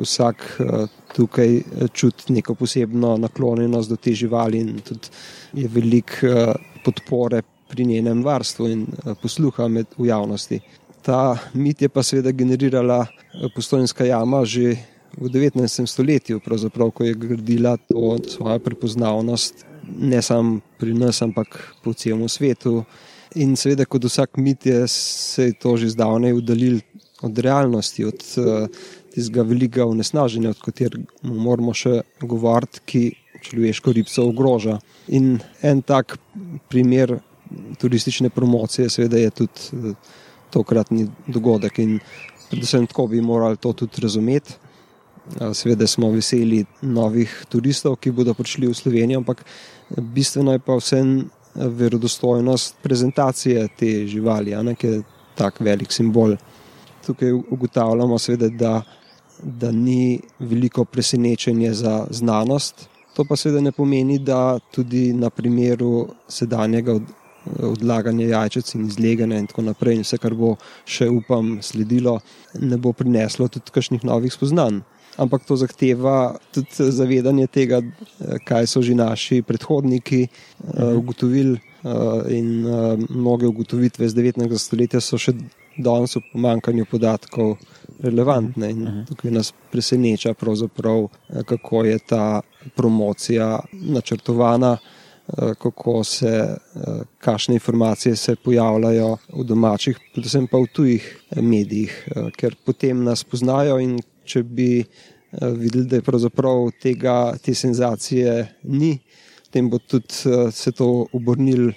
vsak uh, tukaj čuti neko posebno naklonjenost do te živali in tudi je veliko podpore pri njenem varstvu in uh, posluha med v javnosti. Ta mit je pa seveda generirala postojnska jama že v 19. stoletju, ko je gradila to svojo prepoznavnost ne samo pri nas, ampak po celem svetu. In seveda, kot vsak mit, je se je to že zdavnaj udaljil od realnosti, od uh, tistega velikega onesnaženja, od katerega moramo še govoriti, ki človeško ribco ogroža. In en tak primer turistične promocije, seveda, je tudi uh, tokratni dogodek. In predvsem tako bi morali to tudi razumeti. Uh, seveda smo veseli novih turistov, ki bodo prišli v Slovenijo, ampak bistveno je pa vsem verodostojnost prezentacije te živali, ki je tak velik simbol. tukaj ugotavljamo, seveda, da, da ni veliko presenečenje za znanost. To pa seveda ne pomeni, da tudi na primeru sedanjega od, odlaganja jajčec in izleganja in tako naprej, in vse, kar bo še upam sledilo, ne bo prineslo tudi kakšnih novih spoznanj. Ampak to zahteva tudi zavedanje tega, kaj so že naši predhodniki uh, ugotovili, uh, in uh, mnoge ugotovitve iz 19. stoletja so še danes v pomankanju podatkov relevantne. In tukaj nas preseneča, kako je ta promocija načrtovana. Kako se, kakšne informacije se pojavljajo v domačih, predvsem pa v tujih medijih, ker potem nas poznajo. In če bi videli, da je pravzaprav tega, te senzacije ni, potem bo tudi se to obrnil,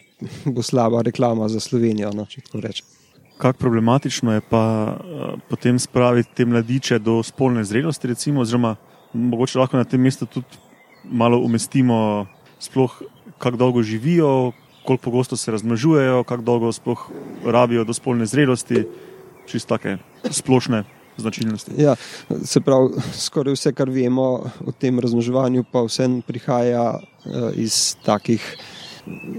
bo slaba reklama za Slovenijo. No, če tako rečem kako problematično je pa uh, potem spraviti te mladiče do spolne zrelosti, recimo, oziroma mogoče lahko na tem mestu tudi malo umestimo, sploh kako dolgo živijo, koliko pogosto se razmnožujejo, kako dolgo sploh rabijo do spolne zrelosti, čisto take splošne. Značilnosti. Ja, se pravi, skoraj vse, kar vemo o tem razmnoževanju, pa vse prihaja uh, iz takih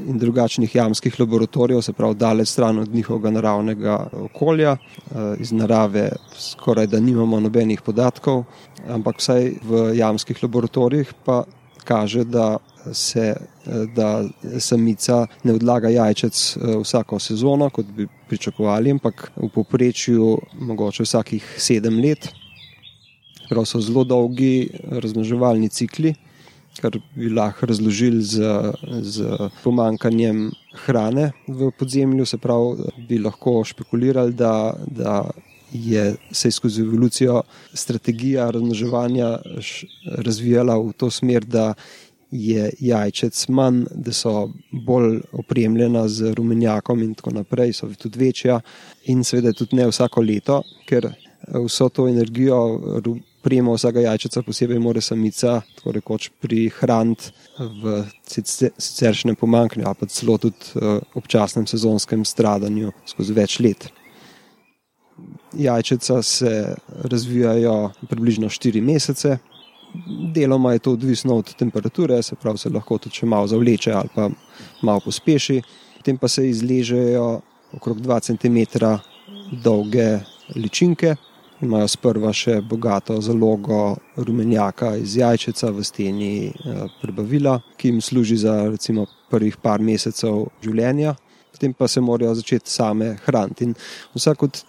in drugačnih jamskih laboratorijev, se pravi, daleč stran od njihovega naravnega okolja. Eh, iz narave skoraj da nimamo nobenih podatkov, ampak vsaj v jamskih laboratorijih pa kaže, da se eh, da samica ne odlaga jajčec eh, vsako sezono, kot bi pričakovali, ampak v povprečju mogoče vsakih sedem let. Prav so zelo dolgi razmnoževalni cikli kar bi lahko razložili z, z pomankanjem hrane v podzemlju. Se pravi, bi lahko špekulirali, da, da je se skozi evolucijo strategija razmnoževanja razvijala v to smer, da je jajčec manj, da so bolj opremljena z rumenjakom in tako naprej, so tudi večja in seveda tudi ne vsako leto, ker vso to energijo prijema vsega jajčeca, posebej mora samica, tako rekoč, prihraniti v siceršnjem pomankanju ali pa celo tudi uh, občasnem sezonskem stradanju skozi več let. Jajčeca se razvijajo približno 4 mesece, deloma je to odvisno od temperature, se pravi, se lahko tudi malo zavleče ali pa malo pospeši, potem pa se izležejo okrog 2 cm dolge ličinke imajo sprva še bogato zalogo rumenjaka iz jajčeca v steni eh, prebavila, ki jim služi za recimo prvih par mesecev življenja, potem pa se morajo začeti same hraniti. In vsak od,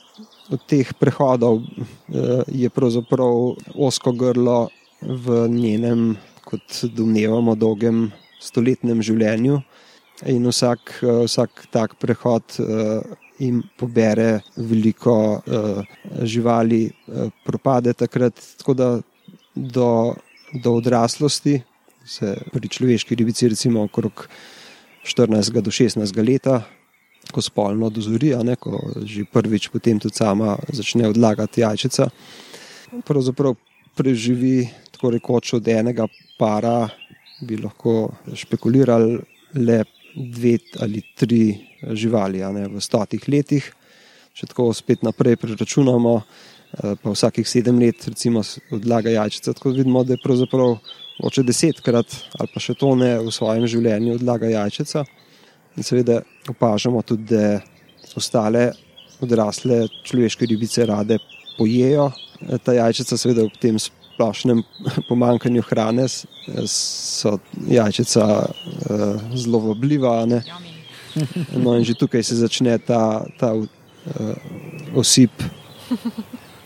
od teh prehodov eh, je pravzaprav osko grlo v njenem, kot domnevamo, dolgem stoletnem življenju. In vsak, eh, vsak tak prehod in pobere veliko uh, živali, uh, propade takrat. Tako da do, do odraslosti se pri človeški ribici, recimo okrog 14 do 16 let, ko spolno dozori, ne, ko že prvič potem tudi sama začne odlagati jajčica, pravzaprav preživi tako rekoč od enega para, bi lahko špekulirali le dve ali tri živali ne, v stotih letih. Če tako spet naprej preračunamo, eh, pa vsakih sedem let recimo, odlaga jajčica, tako vidimo, da je pravzaprav oče desetkrat ali pa še to ne v svojem življenju odlaga jajčica. In seveda opažamo tudi, da ostale odrasle človeške ribice rade pojejo. Eh, ta jajčica seveda ob tem splošnem [laughs] pomankanju hrane so jajčica uh, zelo vabljiva. [laughs] No, in že tukaj se začne ta, ta uh, osip.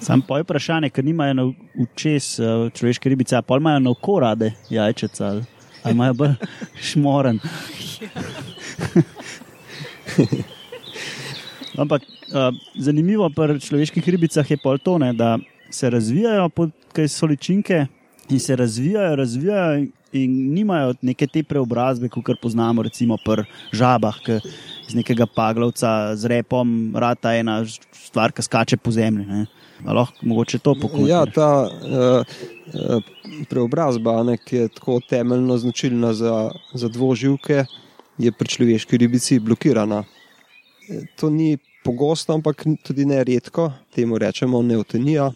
Sam pa je vprašanje, ker nimajo na učes uh, človeške ribice, pa imajo na oko rade jajčice ali, ali imajo bolj [laughs] šmoren. [laughs] Ampak uh, zanimivo pri človeških ribicah je pol tone, da se razvijajo, kaj so ličinke in se razvijajo, razvijajo in nimajo neke te preobrazbe, kot poznamo, recimo pri žabah, ki iz nekega paglavca z repom, rata ena stvar, ki skače po zemlji. Ne. Lahko mogoče to pokojimo. Ja, ta uh, preobrazba, ne, ki je tako temeljno značilna za, za dvoživke, je pri človeški ribici blokirana. To ni pogosto, ampak tudi ne redko, temu rečemo neutonija.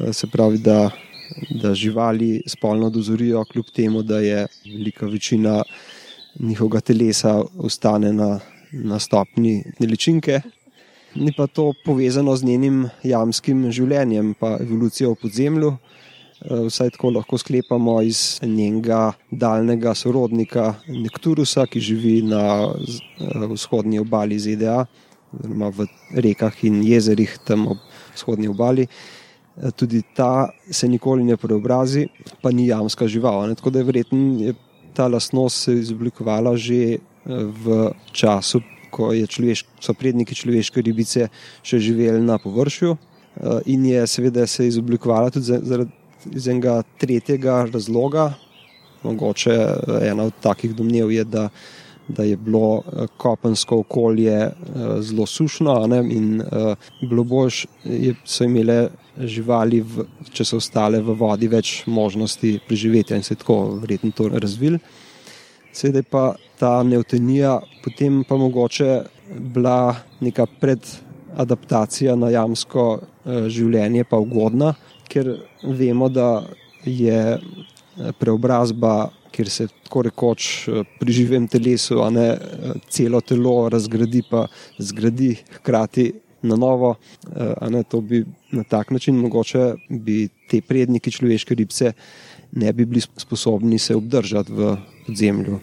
Eh, Se pravi, da, da živali spolno dozorijo, kljub temu, da je velika večina njihovega telesa ostane na, na stopni neličinke. Ni pa to povezano z njenim jamskim življenjem, pa evolucijo v podzemlju. Eh, Vsaj tako lahko sklepamo iz njenega daljnega sorodnika Nekturusa, ki živi na eh, vzhodni obali ZDA, oziroma v rekah in jezerih tam ob vzhodni obali. Eh, Tudi ta se nikoli ne preobrazi, pa ni jamska žival. Ne? Tako da je verjetno je ta lastnost se izoblikovala že eh, v času, ko človeš, so predniki človeške ribice še živeli na površju eh, in je seveda se izoblikovala tudi za- zaradi iz enega tretjega razloga. Mogoče ena od takih domnev je, da, da je bilo kopensko okolje zelo sušno ne, in bilo je- so imele živali, v, če so ostale v vodi, več možnosti preživetja in se tako verjetno to razvil. Seveda je pa ta neutenija potem pa mogoče bila neka predadaptacija na jamsko eh, življenje, pa ugodna, ker vemo, da je eh, preobrazba, kjer se tako rekoč eh, pri živem telesu, a ne celo telo razgradi, pa zgradi hkrati na novo. eh, Ne, bi na tak način mogoče bi te predniki človeške ribce ne bi bili sposobni se obdržati v podzemlju.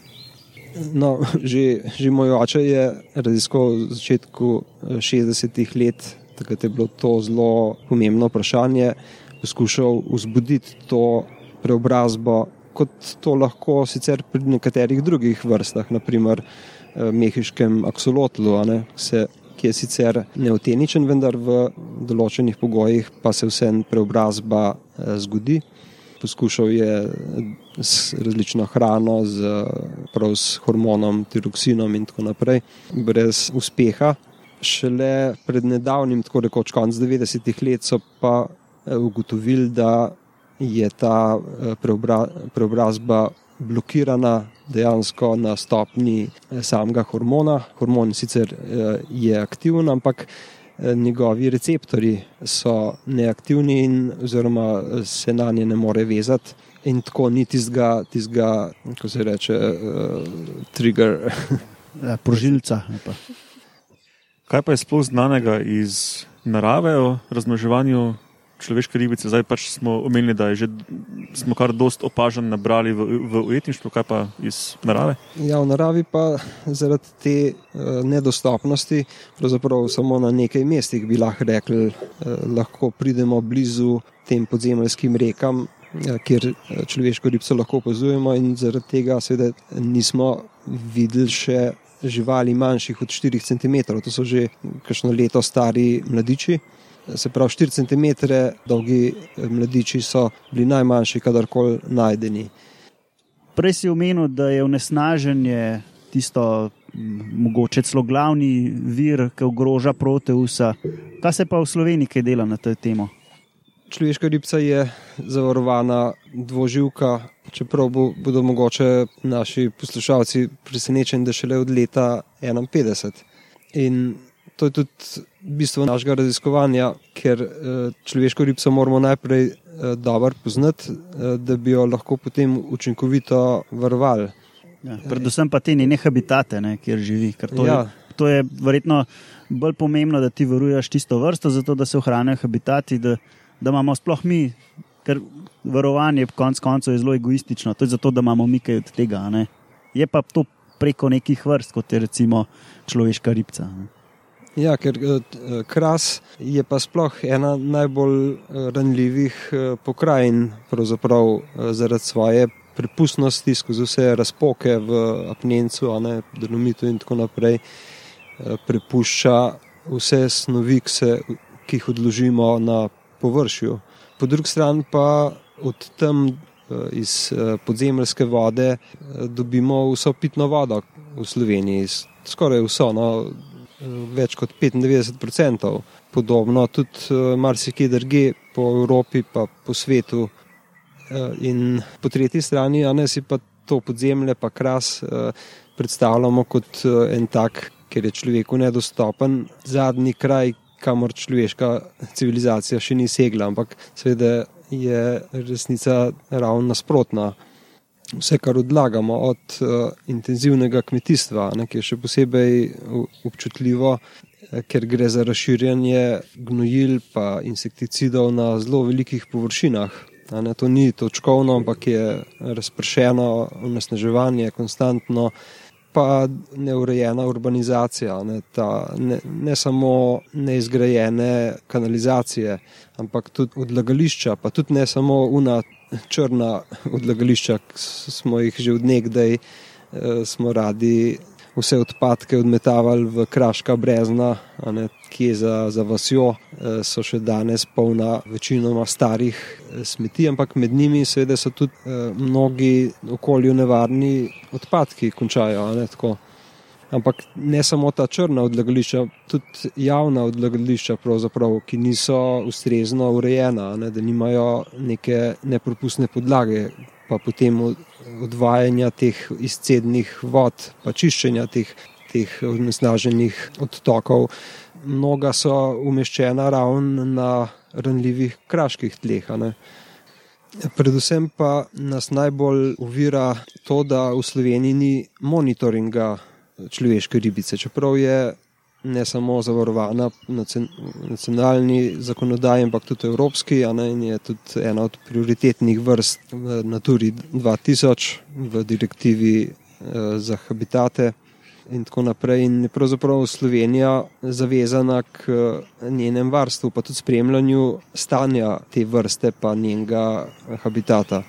No, [laughs] že, že moj oče je raziskoval v začetku eh, 60-ih let, takrat je bilo to zelo pomembno vprašanje, poskušal vzbuditi to preobrazbo, kot to lahko sicer pri nekaterih drugih vrstah, naprimer eh, mehiškem aksolotlu, ne, se, ki je sicer neoteničen, vendar v določenih pogojih pa se vsem preobrazba eh, zgodi poskušal je s različno hrano, z, prav s hormonom, tiroksinom in tako naprej, brez uspeha. Šele pred nedavnim, tako rekoč konc 90-ih let, so pa eh, ugotovili, da je ta eh, preobra, preobrazba blokirana dejansko na stopni eh, samega hormona. Hormon sicer eh, je aktiven, ampak eh, njegovi receptori so neaktivni in oziroma se na nje ne more vezati. In tako ni tistega, tistega kako se reče, uh, trigger. Ja, prožilca. Kaj pa je sploh znanega iz narave o razmnoževanju človeške ribice? Zdaj pač smo omenili, da že smo kar dost opažen nabrali v, v ujetništvu, kaj pa iz narave? Ja, v naravi pa zaradi te uh, nedostopnosti, pravzaprav samo na nekaj mestih bi lahko rekli, uh, lahko pridemo blizu tem podzemeljskim rekam, uh, kjer človeško ribco lahko opazujemo, in zaradi tega seveda nismo videli še živali manjših od 4 cm. To so že kakšno leto stari mladiči. Se pravi, 4 cm dolgi eh, mladiči so bili najmanjši, kadarkoli najdeni. Prej si omenil, da je onesnaženje tisto mogoče celo glavni vir, ki ogroža proteusa. Kaj se pa v Sloveniji kaj dela na to temo? Človeška ribca je zavarovana dvoživka, čeprav bo, bodo mogoče naši poslušalci presenečeni, da šele od leta 51. In to je tudi bistvo našega raziskovanja, ker eh, človeško ribco moramo najprej eh, dobro poznati, eh, da bi jo lahko potem učinkovito varovali. Ja, predvsem pa te njene habitate, ne, kjer živi. To, Ja. je, to je verjetno bolj pomembno, da ti varuješ tisto vrsto, zato da se ohranijo habitati, da, da imamo sploh mi, ker varovanje konec koncev je zelo egoistično, to je zato, da imamo mi kaj od tega. Ne. Je pa to preko nekih vrst, kot je recimo človeška ribca. Ne. Ja, ker eh, eh, kras je pa sploh ena najbolj eh, ranljivih pokrajin, pravzaprav zaradi svoje prepustnosti skozi vse razpoke v apnencu, dolomitu in tako naprej, prepušča vse snovi, ki, jih odložimo na površju. Po drugi strani pa od tam iz podzemeljske vode dobimo vso pitno vodo v Sloveniji, skoraj vso. No, več kot 95%, podobno tudi eh, marsikje drugje po Evropi, pa po svetu. Eh, In po tretji strani, a ne si pa to podzemlje, pa kras eh, predstavljamo kot en tak ker je človeku nedostopen zadnji kraj, kamor človeška civilizacija še ni segla. Ampak seveda je resnica ravno nasprotna. Vse, kar odlagamo od uh, intenzivnega kmetijstva, ki je še posebej občutljivo, eh, ker gre za razširjanje gnojil in insekticidov na zelo velikih površinah. Ne, to ni točkovno, ampak je razpršeno, onesnaževanje, konstantno pa neurejena urbanizacija, ne, ta, ne, ne samo neizgrajene kanalizacije, ampak tudi odlagališča, pa tudi ne samo una črna odlagališča, smo jih že odnegdaj, eh, smo radi vse odpadke odmetavali v Kraška brezna, ne, ki je za, za vasjo, e, so še danes polna večinoma starih e, smeti, ampak med njimi seveda so tudi mnogi okolju nevarni odpadki, končajo. Ne, ampak ne samo ta črna odlagališča, tudi javna odlagališča, ki niso ustrezno urejena, ne, da nimajo neke nepropustne podlage, pa potem odvajanja teh izcednih vod, pa čiščenja teh, teh onesnaženih odtokov. Mnoga so umeščena ravno na ranljivih kraških tleh. Predvsem pa nas najbolj uvira to, da v Sloveniji ni monitoringa človeške ribice. Čeprav je ne samo zavarovana na nacionalni zakonodaji, ampak tudi evropski. Ne, in je tudi ena od prioritetnih vrst v Naturi 2000, v direktivi eh, za habitate. In tako naprej. In je pravzaprav Slovenija zavezana k eh, njenem varstvu, pa tudi spremljanju stanja te vrste, pa njenega habitata.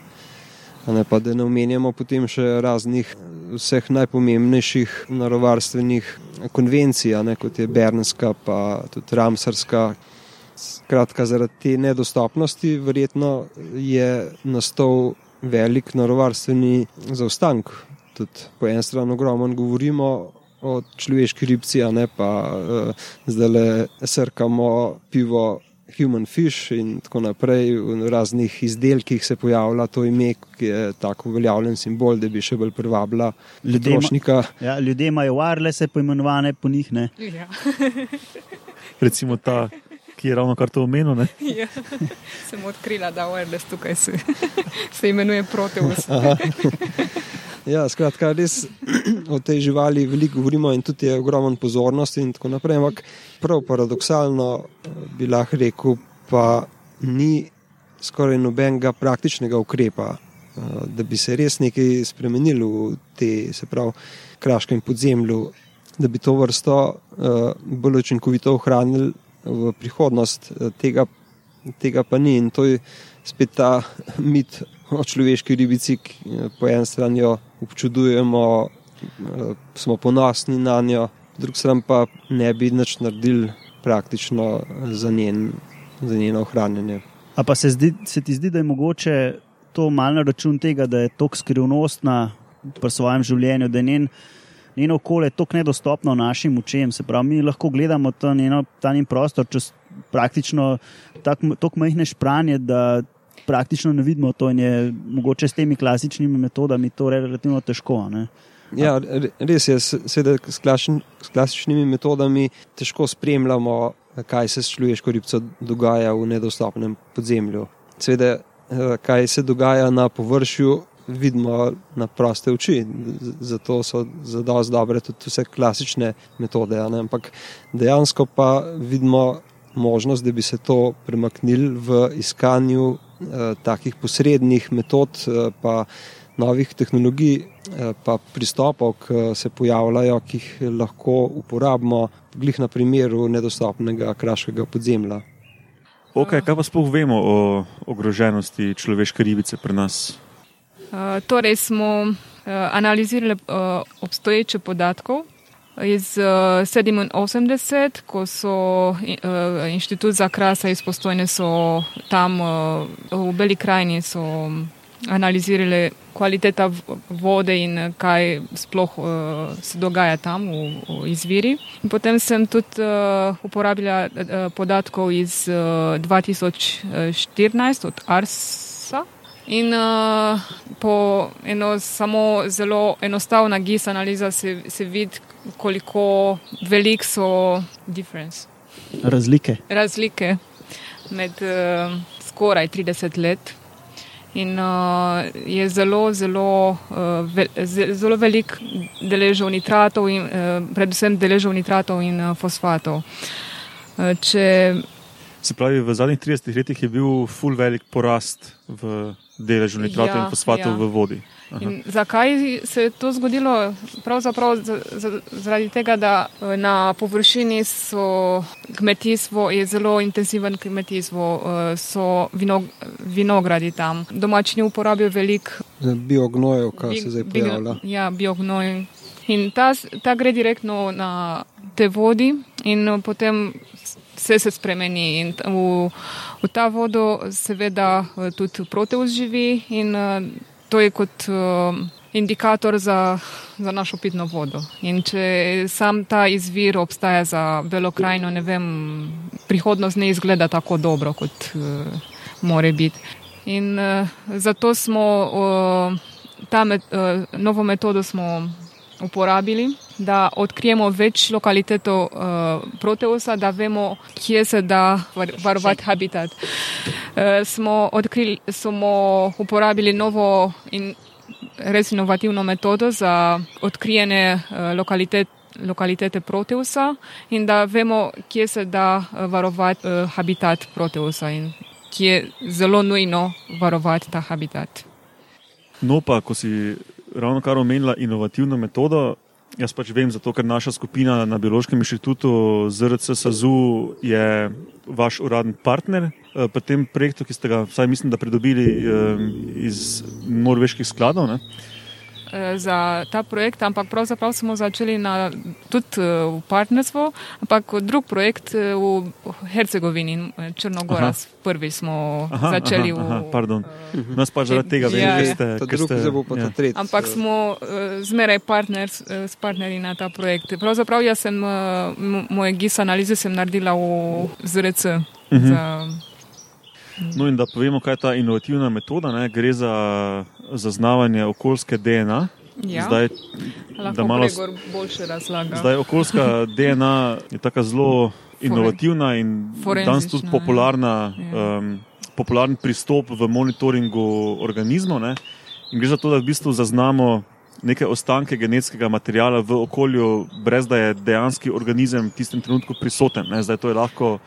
Ne, pa da ne omenjamo potem še raznih vseh najpomembnejših narovarstvenih konvencij, ne, kot je Bernska, pa tudi Ramsarska. Skratka, zaradi te nedostopnosti verjetno je nastal velik narovarstveni zaostank. Tudi po eni strani ogromno govorimo o človeški ribci, a ne pa uh, zdaj le srkamo pivo human fish in tako naprej. V raznih izdelkih se pojavlja to ime, ki je tako uveljavljen simbol, da bi še bolj privabila potrošnika. Ja, ljudje imajo wirelesse, poimenovane po njih. Ja. [laughs] Recimo ta, ki je ravno kar to omenil. [laughs] Ja. Sem odkrila, da wireless tukaj se, [laughs] se imenuje Proteus. Ja, skratka, res [clears throat] o tej živali veliko govorimo in tudi je ogromno pozornosti in tako naprej. Ampak prav paradoksalno eh, bi lahko rekel, pa ni skoraj nobenega praktičnega ukrepa, eh, da bi se res nekaj spremenilo v te, se pravi, kraškem podzemlju, da bi to vrsto eh, bolj učinkovito ohranili v prihodnost. Tega, tega pa ni in to je spet ta [laughs] mit o človeški ribici, ki po eni strani jo občudujemo, eh, smo ponosni na njo, po drugi strani pa ne bi nič naredili praktično za, njen, za njeno ohranjanje. A pa se, zdi, se ti zdi, da je mogoče to malo na račun tega, da je tako skrivnostna pri svojem življenju, da je njen, njeno okolje tako nedostopno našim učem. Se pravi, mi lahko gledamo ta, njeno, ta njen prostor čez praktično tako majhne špranje, da praktično ne vidimo to in je mogoče s temi klasičnimi metodami to relativno težko. Ne? Ja, res je, seveda s, s klasičnimi metodami težko spremljamo, kaj se s človeško ribco dogaja v nedostopnem podzemlju. Seveda, eh, kaj se dogaja na površju, vidimo na proste oči, zato so zelo dobre tudi vse klasične metode. Ampak dejansko pa vidimo možnost, da bi se to premaknili v iskanju takih posrednih metod, eh, pa novih tehnologij, eh, pa pristopov, ki se pojavljajo, ki jih lahko uporabimo, glih na primeru nedostopnega kraškega podzemlja. Okay, kaj pa sploh vemo o ogroženosti človeške ribice pri nas? Uh, torej smo uh, analizirali uh, obstoječe podatke iz uh, eh, 87, ko so uh, inštitut za krasa izpostojene so tam uh, v Beli krajini so analizirali kvaliteta vode in kaj sploh uh, se dogaja tam v, v izviri. In potem sem tudi uh, uporabila uh, podatkov iz uh, 2014 od Arsa. In uh, po eno samo zelo enostavna GIS analiza se, se vidi, koliko velik so razlike. razlike med uh, skoraj 30 let. In uh, je zelo, zelo, uh, ve, zelo velik deležov nitratov, in, uh, predvsem deležov nitratov in uh, fosfatov. Uh, če, Se pravi, v zadnjih 30 letih je bil full velik porast v deležu nitratov Ja, in fosfatov ja. v vodi. In zakaj se je to zgodilo? Pravzaprav z- z- zaradi tega, da eh, na površini so kmetijstvo, je zelo intenziven kmetijstvo, eh, so vino, vinogradi tam. Domačini uporabljajo veliko Biognojev, kar se bi- zdaj bi- pojavlja. Ja, biognoj. In ta, ta gre direktno na te vodi in eh, potem vse se spremeni. In v, v ta vodo seveda eh, tudi proteus živi in eh, to je kot eh, indikator za, za našo pitno vodo. In če sam ta izvir obstaja za Belo krajino, ne vem, prihodnost ne izgleda tako dobro, kot uh, more biti. In uh, zato smo uh, ta met, uh, novo metodo uporabili, da odkrijemo več lokalitetov uh, Proteusa, da vemo, kje se da var, varovati habitat. Uh, smo, odkrili, smo uporabili novo in res inovativno metodo za odkrijene uh, lokalitet, lokalitete Proteusa in da vemo, kje se da varovati uh, habitat Proteusa in kje je zelo nujno varovati ta habitat. No, pa ko si ravno kar omenila inovativno metodo, jaz pač vem, zato ker naša skupina na Biološkem inštitutu ZRC SAZU je vaš uradni partner eh, pri tem projektu, ki ste ga, vsaj mislim, da pridobili eh, iz norveških skladov. Ne? Eh, za ta projekt, ampak pravzaprav smo začeli na, tudi eh, v partnerstvu, ampak drug projekt eh, v Hercegovini in Črnogora. Aha. Prvi smo Aha, začeli aha, aha, v. pardon. Nas pač zaradi tega vem, Ja, ker ja. ste. Drugi, ste- pa ja. ta tretji. Ampak smo uh, zmeraj partner, uh, s partnerji na ta projekt. Pravzaprav jaz sem uh, moje GIS analize sem naredila v ZRC. Mhm. Za, No, in da povemo, kaj je ta inovativna metoda. Ne? Gre za zaznavanje okoljske DNA. ja, Zdaj, lahko da malo- boljše razlaga. Zdaj, okoljska [laughs] DNA je tako zelo inovativna in danes tudi ja. popularna, Ja. um, popularen pristop v monitoringu organizmov. Ne? In gre za to, da v bistvu zaznamo neke ostanke genetskega materijala v okolju, brez da je dejanski organizem v tistem trenutku prisoten. Ne? Zdaj, to, je lahko,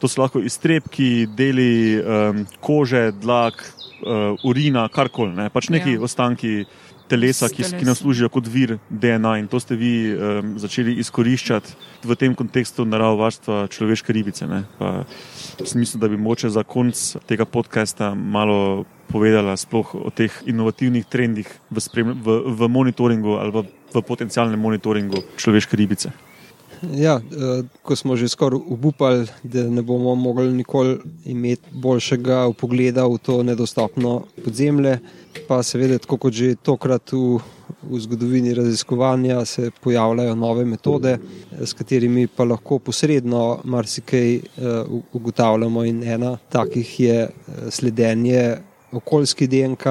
to so lahko iztrebki, deli um, kože, dlak, uh, urina, karkoli, ne? pač neki Ja. ostanki telesa, ki, ki nam služijo kot vir DNA in to ste vi um, začeli izkoriščati v tem kontekstu naravovarstva človeške ribice. Mislim, da bi moče za konc tega podcasta malo povedala sploh o teh inovativnih trendih v, sprem, v, v monitoringu ali v, v potencialnem monitoringu človeške ribice. Ja, eh, ko smo že skoraj upali, da ne bomo mogli nikoli imeti boljšega pogleda v to nedostopno podzemlje, pa seveda, tako kot že tokrat v, v zgodovini raziskovanja, se pojavljajo nove metode, eh, s katerimi pa lahko posredno marsikaj eh, ugotavljamo. In ena takih je eh, sledenje okoljski DNK.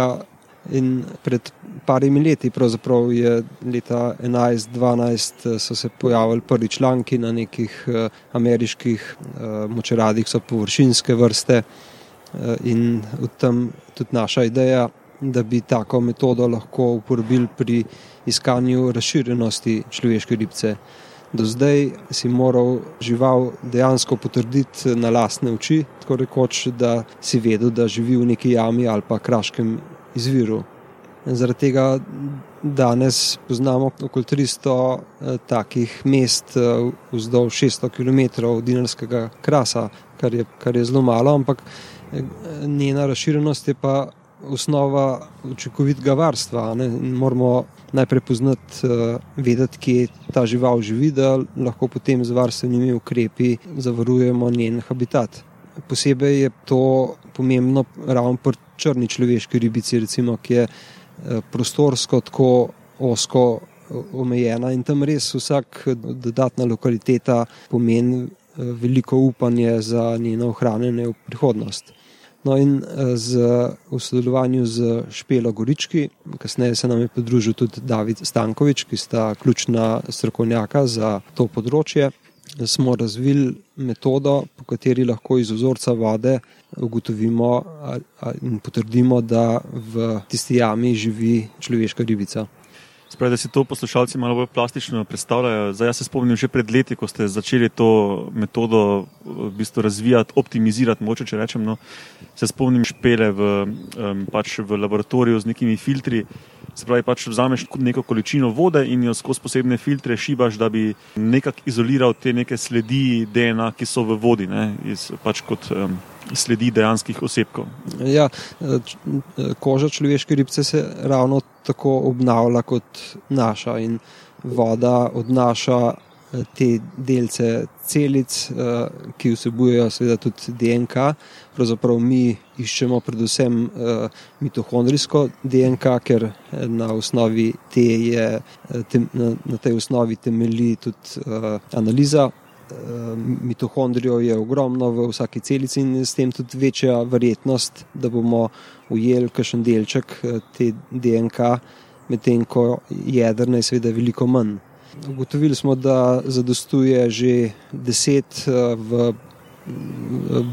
In pred parimi leti, pravzaprav je leta 11-12, so se pojavili prvi članki na nekih eh, ameriških eh, močeradih, so površinske vrste eh, in v tem tudi naša ideja, da bi tako metodo lahko uporabili pri iskanju razširjenosti človeške ribce. Do zdaj si moral žival dejansko potrditi na lastne oči, tako rekoč, da si vedel, da živi v neki jami ali pa kraškem izviru. Zaradi tega danes poznamo okoli 300 eh, takih mest eh, vzdolž 600 km dinarskega krasa, kar je, kar je zelo malo, ampak eh, njena razširjenost je pa osnova učinkovitega varstva. In Moramo najprej poznati, eh, vedeti, kje ta žival živi, da lahko potem z varstvenimi ukrepi zavarujemo njen habitat. Posebej je to pomembno ravno pri črni človeški ribici, recimo, ki je eh, prostorsko tako osko eh, omejena in tam res vsak dodatna lokaliteta pomeni eh, veliko upanje za njeno ohranjanje v prihodnost. No, in z, v sodelovanju z Špelo Gorički, kasneje se nam je pridružil tudi David Stankovič, ki sta ključna strokovnjaka za to področje, smo razvili metodo, po kateri lahko iz vzorca vode ugotovimo in potrdimo, da v tisti jami živi človeška ribica. Spravi, da si to poslušalci malo bolj plastično predstavljajo. Zdaj, jaz se spomnim že pred leti, ko ste začeli to metodo v bistvu razvijati, optimizirati, moče če rečem. No, se spomnim špele v, um, pač v laboratoriju z nekimi filtri. Se pravi, pač vzameš neko količino vode in jo skozi posebne filtre šibaš, da bi nekako izoliral te neke sledi DNA, ki so v vodi, ne, iz, pač kot um, sledi dejanskih osebkov. Ja, koža človeške ribice se ravno tako obnavlja kot naša in voda odnaša te delce celic, eh, ki vsebujejo seveda tudi DNK. Pravzaprav mi iščemo predvsem eh, mitohondrijsko DNK, ker eh, na, te je, na tej osnovi temelji tudi analiza. Mitohondrijo je ogromno v vsaki celici in s tem tudi večja verjetnost, da bomo ujeli kakšen delček te DNK, medtem ko jedrna je seveda veliko manj. Ugotovili smo, da zadostuje že 10 eh, v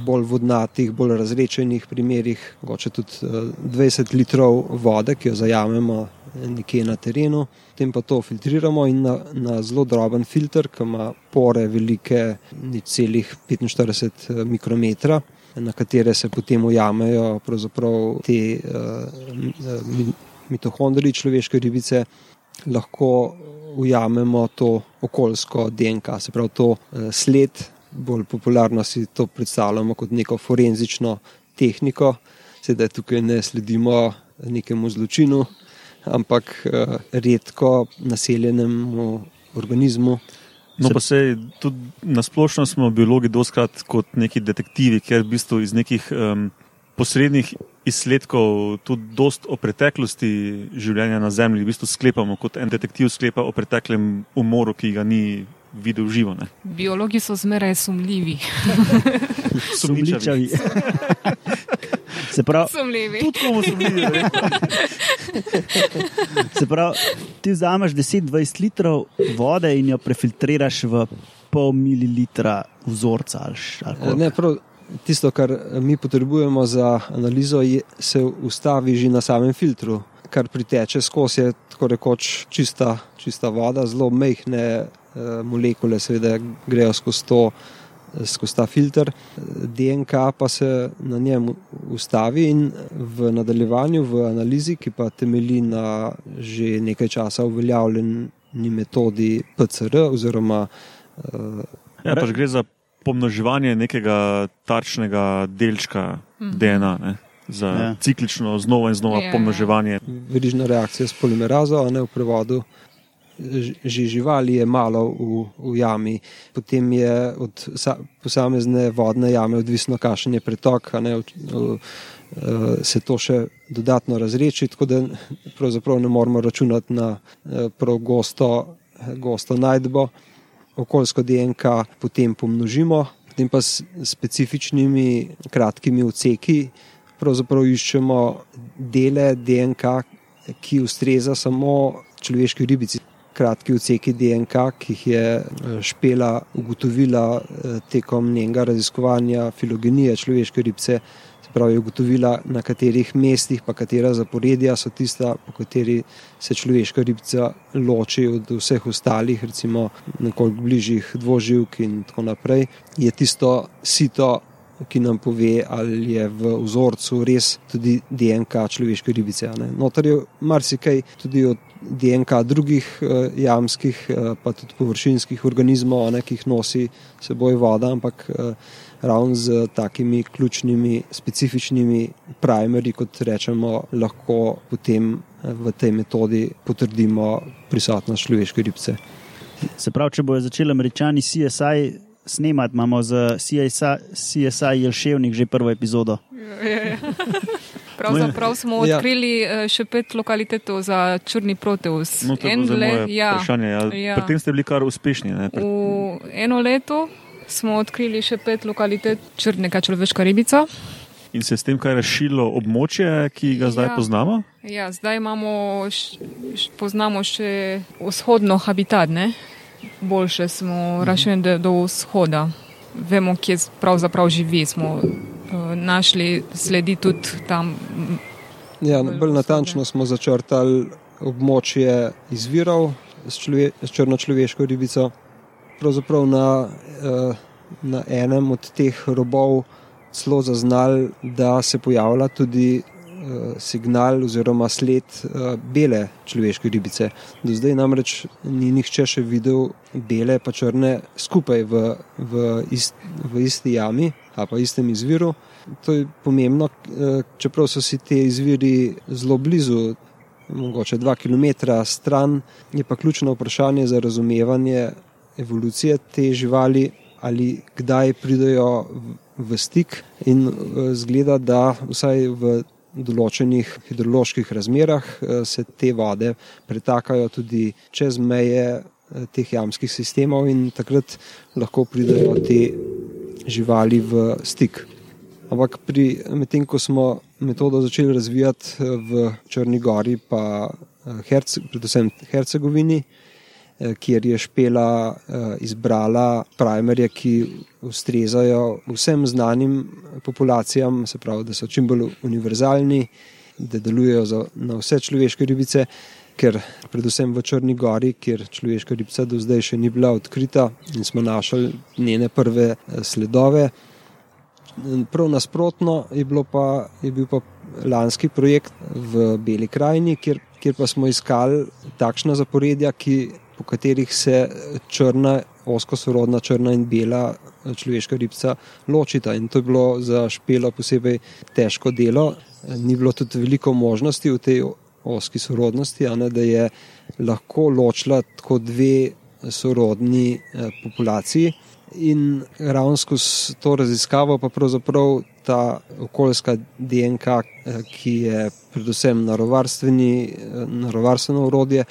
bolj vodnatih, bolj razrečenih primerih, mogoče tudi 20 eh, litrov vode, ki jo zajamemo nekje na terenu, potem pa to filtriramo in na, na zelo droben filter, ki ima pore velike, celih 45 eh, mikrometra, na katere se potem ujamejo te uh, mitohondriji človeške ribice, lahko ujamemo to okoljsko DNK, se pravi to eh, sled, bolj popularno si to predstavljamo kot neko forenzično tehniko, sedaj tukaj ne sledimo nekemu zločinu, ampak eh, redko naseljenemu organizmu. No, pa se tudi na splošno smo biologi doskrat kot neki detektivi, ker v bistvu iz nekih um, posrednih izsledkov, tudi dost o preteklosti življenja na Zemlji, v bistvu sklepamo kot en detektiv sklepa o preteklem umoru, ki ga ni videl živo. Ne? Biologi so zmeraj sumljivi. [laughs] Sumljičavi. [laughs] Se pravi. Tudi komu sumljivi. Se pravi, ti vzameš 10-20 litrov vode in jo prefiltriraš v pol mililitra vzorca. Ali, ali ne, prav, tisto, kar mi potrebujemo za analizo, je, se ustavi že na samem filtru. Kar priteče skozi, je tako rekoč čista, čista voda, zelo mehke molekule, seveda grejo skozi, to, skozi ta filter. DNK pa se na njem ustavi in v nadaljevanju, v analizi, ki pa temelji na že nekaj časa uveljavljeni metodi PCR, oziroma. E, ja, pač gre za pomnoževanje nekega tarčnega delčka mhm. DNA. Ne? Za ja. ciklično, znova in znova ja. pomnoževanje. Verižna reakcija s polimerazo, a ne v prevodu. Že živali je malo v, v jami, potem je od posamezne vodne jame odvisno, kakšen je pretok, ne, v, v, se to še dodatno razreči, tako da pravzaprav ne moramo računati na prav gosto, gosto najdbo okoljsko DNK potem pomnožimo, potem pa s specifičnimi kratkimi odseki iščemo dele DNK, ki ustreza samo človeški ribici. Kratki odseki DNK, ki jih je eh, špela ugotovila eh, tekom njenega raziskovanja filogenije človeške ribice, pravi, ugotovila, na katerih mestih, pa katera zaporedja so tista, po kateri se človeška ribica loči od vseh ostalih, recimo nekoliko bližjih dvoživk in tako naprej, je tisto sito, ki nam pove, ali je v vzorcu res tudi DNK človeške ribice. Notor je marsikaj tudi od DNK drugih uh, jamskih, uh, pa tudi površinskih organizmov, ne, ki jih nosi seboj voda, ampak uh, ravno z takimi ključnimi, specifičnimi primerji, kot rečemo, lahko potem eh, v tej metodi potrdimo prisotnost človeške ribce. Se pravi, če bojo začeli američani CSI snemati, imamo z CSI, CSI Jelševnik že prvo epizodo. Ja, ja, ja. Pravzaprav smo ja. odkrili ja. še pet lokalitetov za črni proteus. No, to je le, ja. Ja. Ja. Pri tem ste bili kar uspešni. Ne? V eno leto smo odkrili še pet lokalitet črnega človeška ribica. In se je s tem kaj razširilo območje, ki ga zdaj Ja. poznamo? Ja, zdaj imamo, š, š, poznamo še vzhodno habitat, ne? boljše smo razširjeni do, do vzhoda. Vemo, kje pravzaprav živi. Smo našli sledi tudi tam. Ja, Bolj bolj natančno smo začrtali območje izvirov s, člove, s črnočloveško ribico. Pravzaprav na, eh, na enem od teh robov celo zaznali, da se pojavlja tudi signal oziroma sled eh, bele človeške ribice. Do zdaj namreč ni nihče še videl bele pa črne skupaj v, v, ist, v isti jami ali pa istem izviru. To je pomembno, eh, čeprav so si ti izviri zelo blizu, mogoče dva km stran, je pa ključno vprašanje za razumevanje evolucije te živali, ali kdaj pridejo v- stik in eh, zgleda, da vsaj v določenih hidroloških razmerah eh, se te vode pretakajo tudi čez meje eh, teh jamskih sistemov in takrat lahko pridejo te živali v stik. Ampak pri medtem, ko smo metodo začeli razvijati eh, v Črni Gori, pa Herce, predvsem Hercegovini, kjer je Špela izbrala primerje, ki ustrezajo vsem znanim populacijam, se pravi, da so čim bolj univerzalni, da delujejo za, na vse človeške ribice. Ker predvsem v Črni Gori, kjer človeška ribica do zdaj še ni bila odkrita in smo našli njene prve eh, sledove, Prav nasprotno je, pa, je bil pa lanski projekt v Beli krajini, kjer, kjer pa smo iskali takšna zaporedja, ki, po katerih se črna, oskosorodna črna in bela človeška ribca ločita. In to je bilo za špelo posebej težko delo. Ni bilo tudi veliko možnosti v tej oski sorodnosti, ne, da je lahko ločila tako dve sorodni eh, populaciji. In ravno skozi to raziskavo, pa pravzaprav ta okoljska DNK, eh, ki je predvsem eh, naravovarstveno urodje,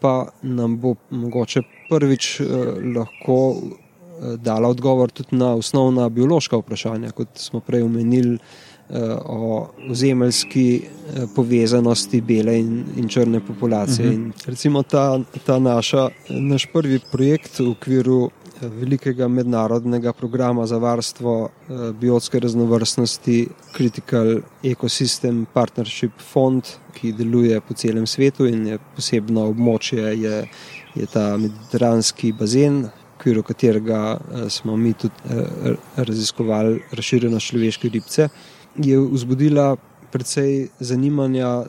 pa nam bo mogoče prvič eh, lahko eh, dala odgovor tudi na osnovna biološka vprašanja, kot smo prej omenili eh, o ozemeljski eh, povezanosti bele in, in črne populacije. Uh -huh. in recimo ta, ta naša, naš prvi projekt v okviru eh, velikega mednarodnega programa za varstvo eh, biotske raznovrstnosti Critical Ecosystem Partnership Fund, ki deluje po celem svetu in je posebno območje, je, je ta mediteranski bazen, v okviru katerega eh, smo mi tudi eh, raziskovali razširjeno človeške ribce je vzbudila precej zanimanja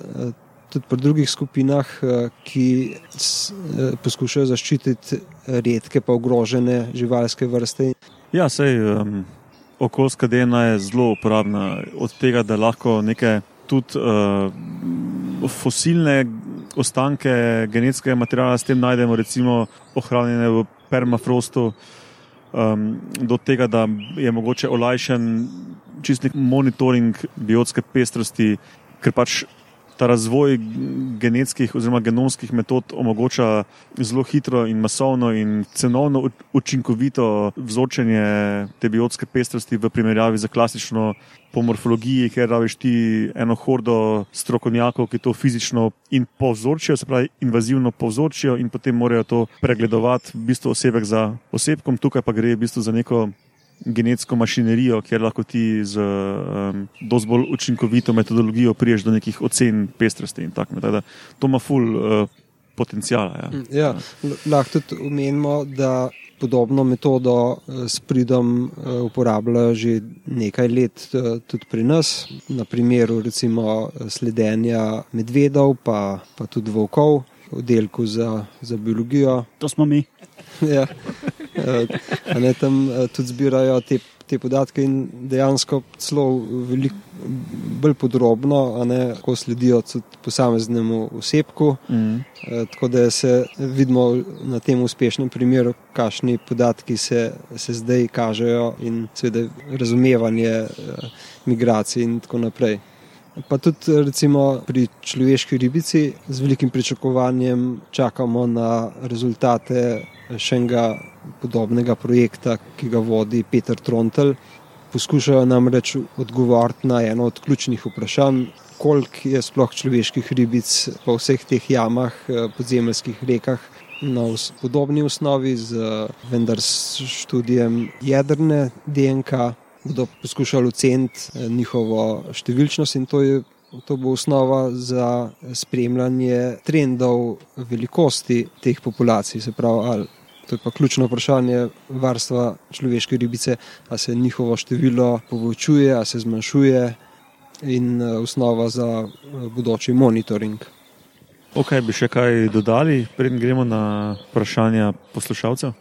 tudi pri drugih skupinah, eh, ki eh, poskušajo zaščititi redke pa ogrožene živalske vrste. Ja, sej um, okoljska DNA je zelo uporabna. Od tega, da lahko neke tudi uh, fosilne ostanke genetskega materiala s tem najdemo, recimo ohranjene v permafrostu, um, do tega, da je mogoče olajšan čistnik monitoring biotske pestrosti, ker pač ta razvoj genetskih oziroma genomskih metod omogoča zelo hitro in masovno in cenovno učinkovito vzorčenje te biotske pestrosti v primerjavi z klasično po morfologiji, ker rabiš ti eno hordo strokovnjakov, ki to fizično in povzročijo, se pravi invazivno povzročijo in potem morajo to pregledovati v bistvu osebek za osebkom, tukaj pa gre v bistvu za neko genetsko mašinerijo, kjer lahko ti z um, dosti bolj učinkovito metodologijo priješ do nekih ocen pestrosti in tako naprej. To ima ful uh, potencijala. Ja. Ja, l- lahko tudi omenimo, da podobno metodo eh, s pridom eh, uporabljajo že nekaj let eh, tudi pri nas, na primeru recimo eh, sledenja medvedov, pa, pa tudi volkov v oddelku za, za biologijo. To smo mi. Ja. Eh, a Ne, tam eh, tudi zbirajo te, te podatke in dejansko celo veliko bolj podrobno, ne, ko sledijo tudi posameznemu osebku. Mm. Eh, Tako da se vidimo na tem uspešnem primeru, kakšni podatki se, se zdaj kažejo in seveda razumevanje migracij in tako naprej. Pa tudi recimo pri človeški ribici z velikim pričakovanjem čakamo na rezultate še enega podobnega projekta, ki ga vodi Peter Trontel, Poskušajo namreč odgovoriti na eno od ključnih vprašanj, koliko je sploh človeških ribic po vseh teh jamah, eh, podzemeljskih rekah. Na podobni osnovi, z, vendar s študijem jedrne DNK, bodo poskušali oceniti eh, njihovo številčnost, in to, je, to bo osnova za spremljanje trendov velikosti teh populacij. Se pravi, ali To je pa ključno vprašanje varstva človeške ribice, ali se njihovo število povečuje, ali se zmanjšuje, in eh, osnova za eh, bodoči monitoring. Ok, bi še kaj dodali, preden gremo na vprašanja poslušalcev?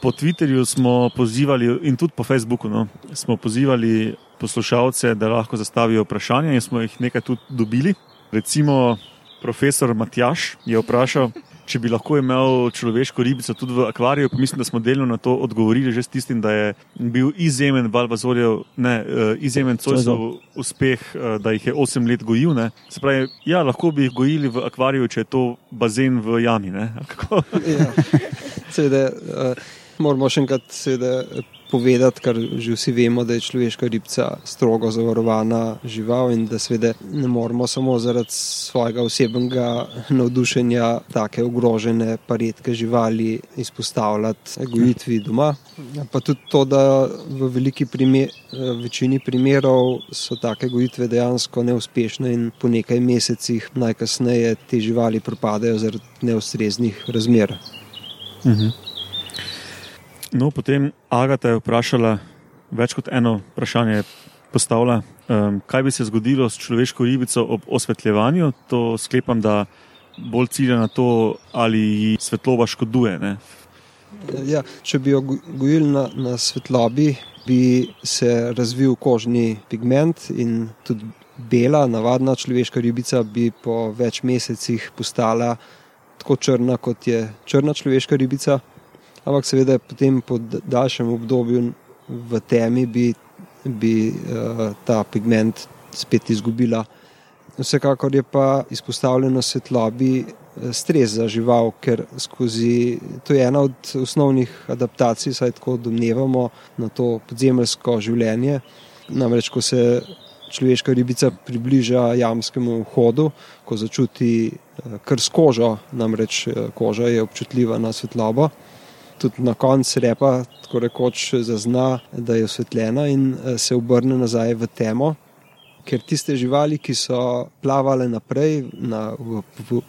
Po Twitterju smo pozivali, in tudi po Facebooku, no, smo pozivali poslušalce, da lahko zastavijo vprašanja, in smo jih nekaj tudi dobili. Recimo, profesor Matjaš je vprašal, če bi lahko imel človeško ribico tudi v akvariju, pa mislim, da smo delno na to odgovorili že s tistim, da je bil izjemen Valvazorjev, ne, uh, izjemen Cojsov uspeh, uh, da jih je 8 let gojil. Ne. Se pravi, ja, lahko bi jih gojili v akvariju, če je to bazen v jami. ja, seveda, uh, moramo še enkrat povedati, kar že vsi vemo, da je človeška ribica strogo zavarovana žival in da seveda ne moramo samo zaradi svojega osebnega navdušenja take ogrožene pa redke živali izpostavljati gojitvi doma. Pa tudi to, da v veliki primer, večini primerov so take gojitve dejansko neuspešne in po nekaj mesecih najkasneje te živali propadajo zaradi neustreznih razmer. Mhm. No, potem Agata je vprašala več kot eno vprašanje. Postavlja, um, kaj bi se zgodilo s človeško ribico ob osvetljevanju? To sklepam, da bolj cilja na to, ali ji svetloba škoduje. Ja, če bi jo gojili na, na svetlobi, bi se razvil kožni pigment in tudi bela, navadna človeška ribica bi po več mesecih postala tako črna, kot je črna človeška ribica ampak seveda potem po daljšem obdobju v temi bi, bi uh, ta pigment spet izgubila. Vsekakor je pa izpostavljeno svetlobi eh, stres za žival, ker skozi to je ena od osnovnih adaptacij, saj tako domnevamo na to podzemeljsko življenje. Namreč, ko se človeška ribica približa jamskemu vhodu, ko začuti eh, kar s kožo, namreč koža je občutljiva na svetlobo tudi na koncu repa, tako rekoč, zazna, da je osvetljena in eh, se obrne nazaj v temo. Ker tiste živali, ki so plavale naprej na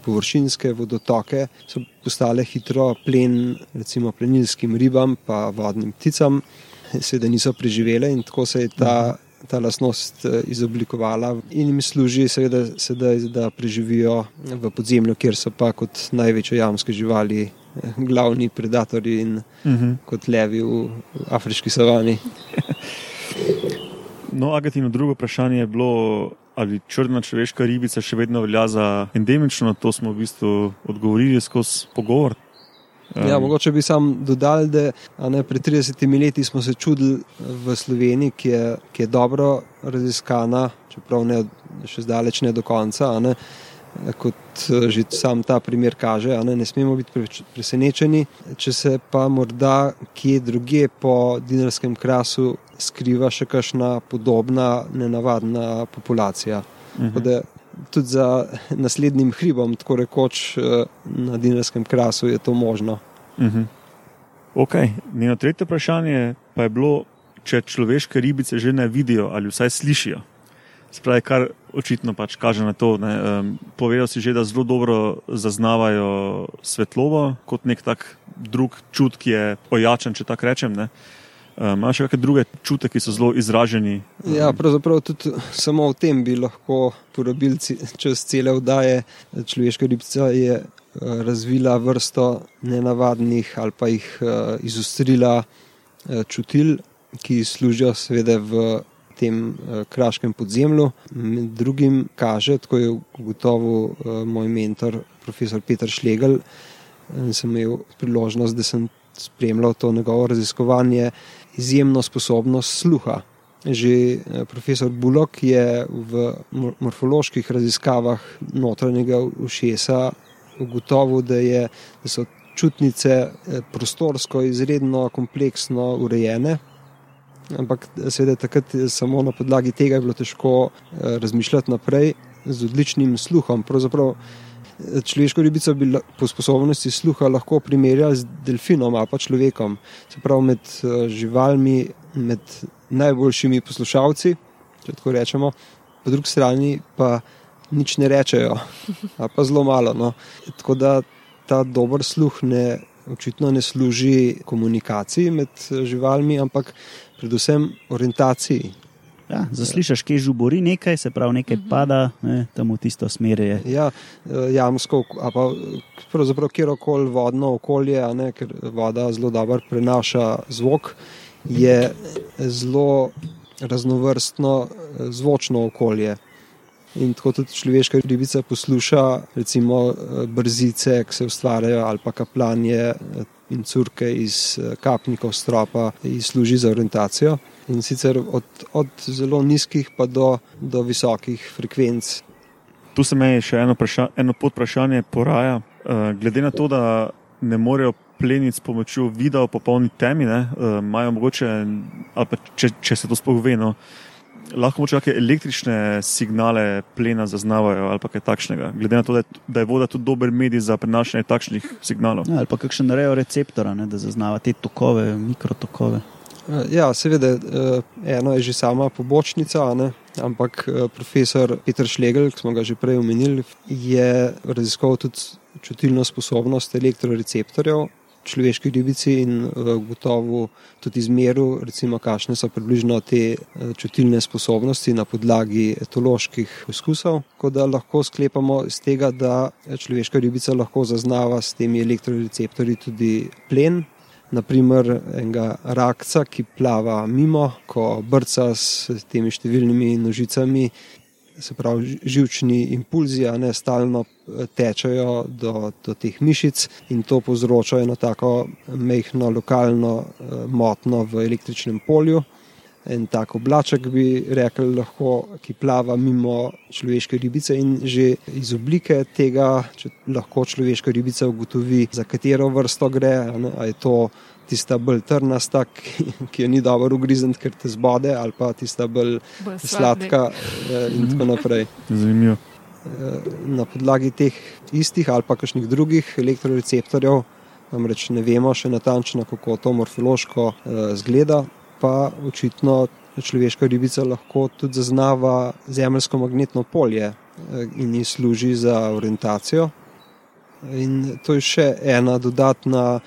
površinske vodotoke, so postale hitro plen, recimo plenilskim ribam, pa vodnim pticam, seveda niso preživele in tako se je ta, ta lasnost eh, izoblikovala in jim služi, seveda, sedaj, da preživijo v podzemlju, kjer so pa kot največje jamske živali glavni predatorji in uh mhm. -huh. kot levi v afriški savani. [laughs] No, Agatino drugo vprašanje je bilo, ali črna človeška ribica še vedno velja za endemično. To smo v bistvu odgovorili skozi pogovor. Ja, um, mogoče bi sam dodal, da ne, pred 30 leti smo se čudili v Sloveniji, ki je, ki je dobro raziskana, čeprav ne še zdaleč ne do konca. Ne, kot eh, že sam ta primer kaže, ne, ne smemo biti presenečeni. Če se pa morda kje drugje po dinarskem krasu skriva še kakšna podobna, nenavadna populacija. Uh mhm. -huh. Tudi za naslednjim hribom, tako rekoč eh, na dinarskem krasu, je to možno. Uh mhm. -huh. Ok, njeno tretje vprašanje pa je bilo, če človeške ribice že ne vidijo ali vsaj slišijo. Spravi, kar očitno pač kaže na to. Um, povedal si že, da zelo dobro zaznavajo svetlobo kot nek tak drug čut, ki je ojačen, če tako rečem. Imajo um, še kakšne druge čute, ki so zelo izraženi? Ja, pravzaprav tudi samo v tem bi lahko porabili čez cele vdaje. Človeška ribica je uh, razvila vrsto nenavadnih ali pa jih uh, izostrila uh, čutil, ki služijo seveda v tem uh, kraškem podzemlju. Med drugim kaže, tako je ugotovil uh, moj mentor, profesor Petr Šlegel. In sem imel priložnost, da sem spremljal to njegovo raziskovanje, izjemno sposobnost sluha. Že profesor Bullock je v morfoloških raziskavah notranjega ušesa ugotovil, da, je, da so čutnice prostorsko izredno kompleksno urejene ampak seveda takrat samo na podlagi tega je bilo težko razmišljati naprej z odličnim sluhom. Pravzaprav človeško ribico bi po sposobnosti sluha lahko primerjali z delfinom ali pa človekom. Se pravi, med živalmi, med najboljšimi poslušalci, če tako rečemo, po drugi strani pa nič ne rečejo, ali pa zelo malo. No. Tako da ta dober sluh ne, očitno ne služi komunikaciji med živalmi, ampak predvsem orientaciji. Ja, zaslišiš, kaj žubori nekaj, se pravi, nekaj uh mhm. -huh. pada, ne, tam v tisto smer je. Ja, eh, jamsko, pa pravzaprav kjerkoli vodno okolje, ne, ker voda zelo dobro prenaša zvok, je zelo raznovrstno eh, zvočno okolje. In tako tudi človeška ribica posluša, recimo, eh, brzice, ki se ustvarjajo, ali pa kaplanje in curke iz kapnikov stropa, služi za orientacijo in sicer od, od zelo nizkih pa do, do visokih frekvenc. Tu se mi še eno, eno podprašanje poraja. Uh, glede na to, da ne morejo pleniti s pomočjo videa popolni temi, uh, imajo mogoče, če, če se to sploh ve, no, lahko moče kakšne električne signale plena zaznavajo ali kaj takšnega. Glede na to, da je, da je voda tudi dober medij za prenašanje takšnih signalov. Ja, ali pa kakšen rejo receptora, ne, da zaznava te tokove, mikrotokove. Eh, ja, seveda, eh, eno je že sama pobočnica, ne? ampak eh, profesor Peter Šlegel, ki smo ga že prej omenili, je raziskoval tudi čutilno sposobnost elektroreceptorjev človeški ribici in gotovo tudi izmeril, recimo, kakšne so približno te čutilne sposobnosti na podlagi etoloških poskusov, ko da lahko sklepamo iz tega, da človeška ribica lahko zaznava s temi elektroreceptorji tudi plen, naprimer enega rakca, ki plava mimo, ko brca s temi številnimi nožicami, se pravi, živčni impulzi, ne stalno eh, tečejo do, do teh mišic in to povzroča eno tako mehko lokalno eh, motno v električnem polju. En tak oblaček, bi rekel, lahko, ki plava mimo človeške ribice in že iz oblike tega, lahko človeška ribica ugotovi, za katero vrsto gre, ali je to tista bolj trnasta, ki, ki jo ni dobro ugrizniti, ker te zbode, ali pa tista bolj, bolj sladka eh, in tako naprej. Zanimivo. Eh, na podlagi teh istih ali pa kakšnih drugih elektroreceptorjev, namreč ne vemo še natančno, kako to morfološko uh, zgleda, pa očitno človeška ribica lahko tudi zaznava zemljsko magnetno polje eh, in ji služi za orientacijo. In to je še ena dodatna,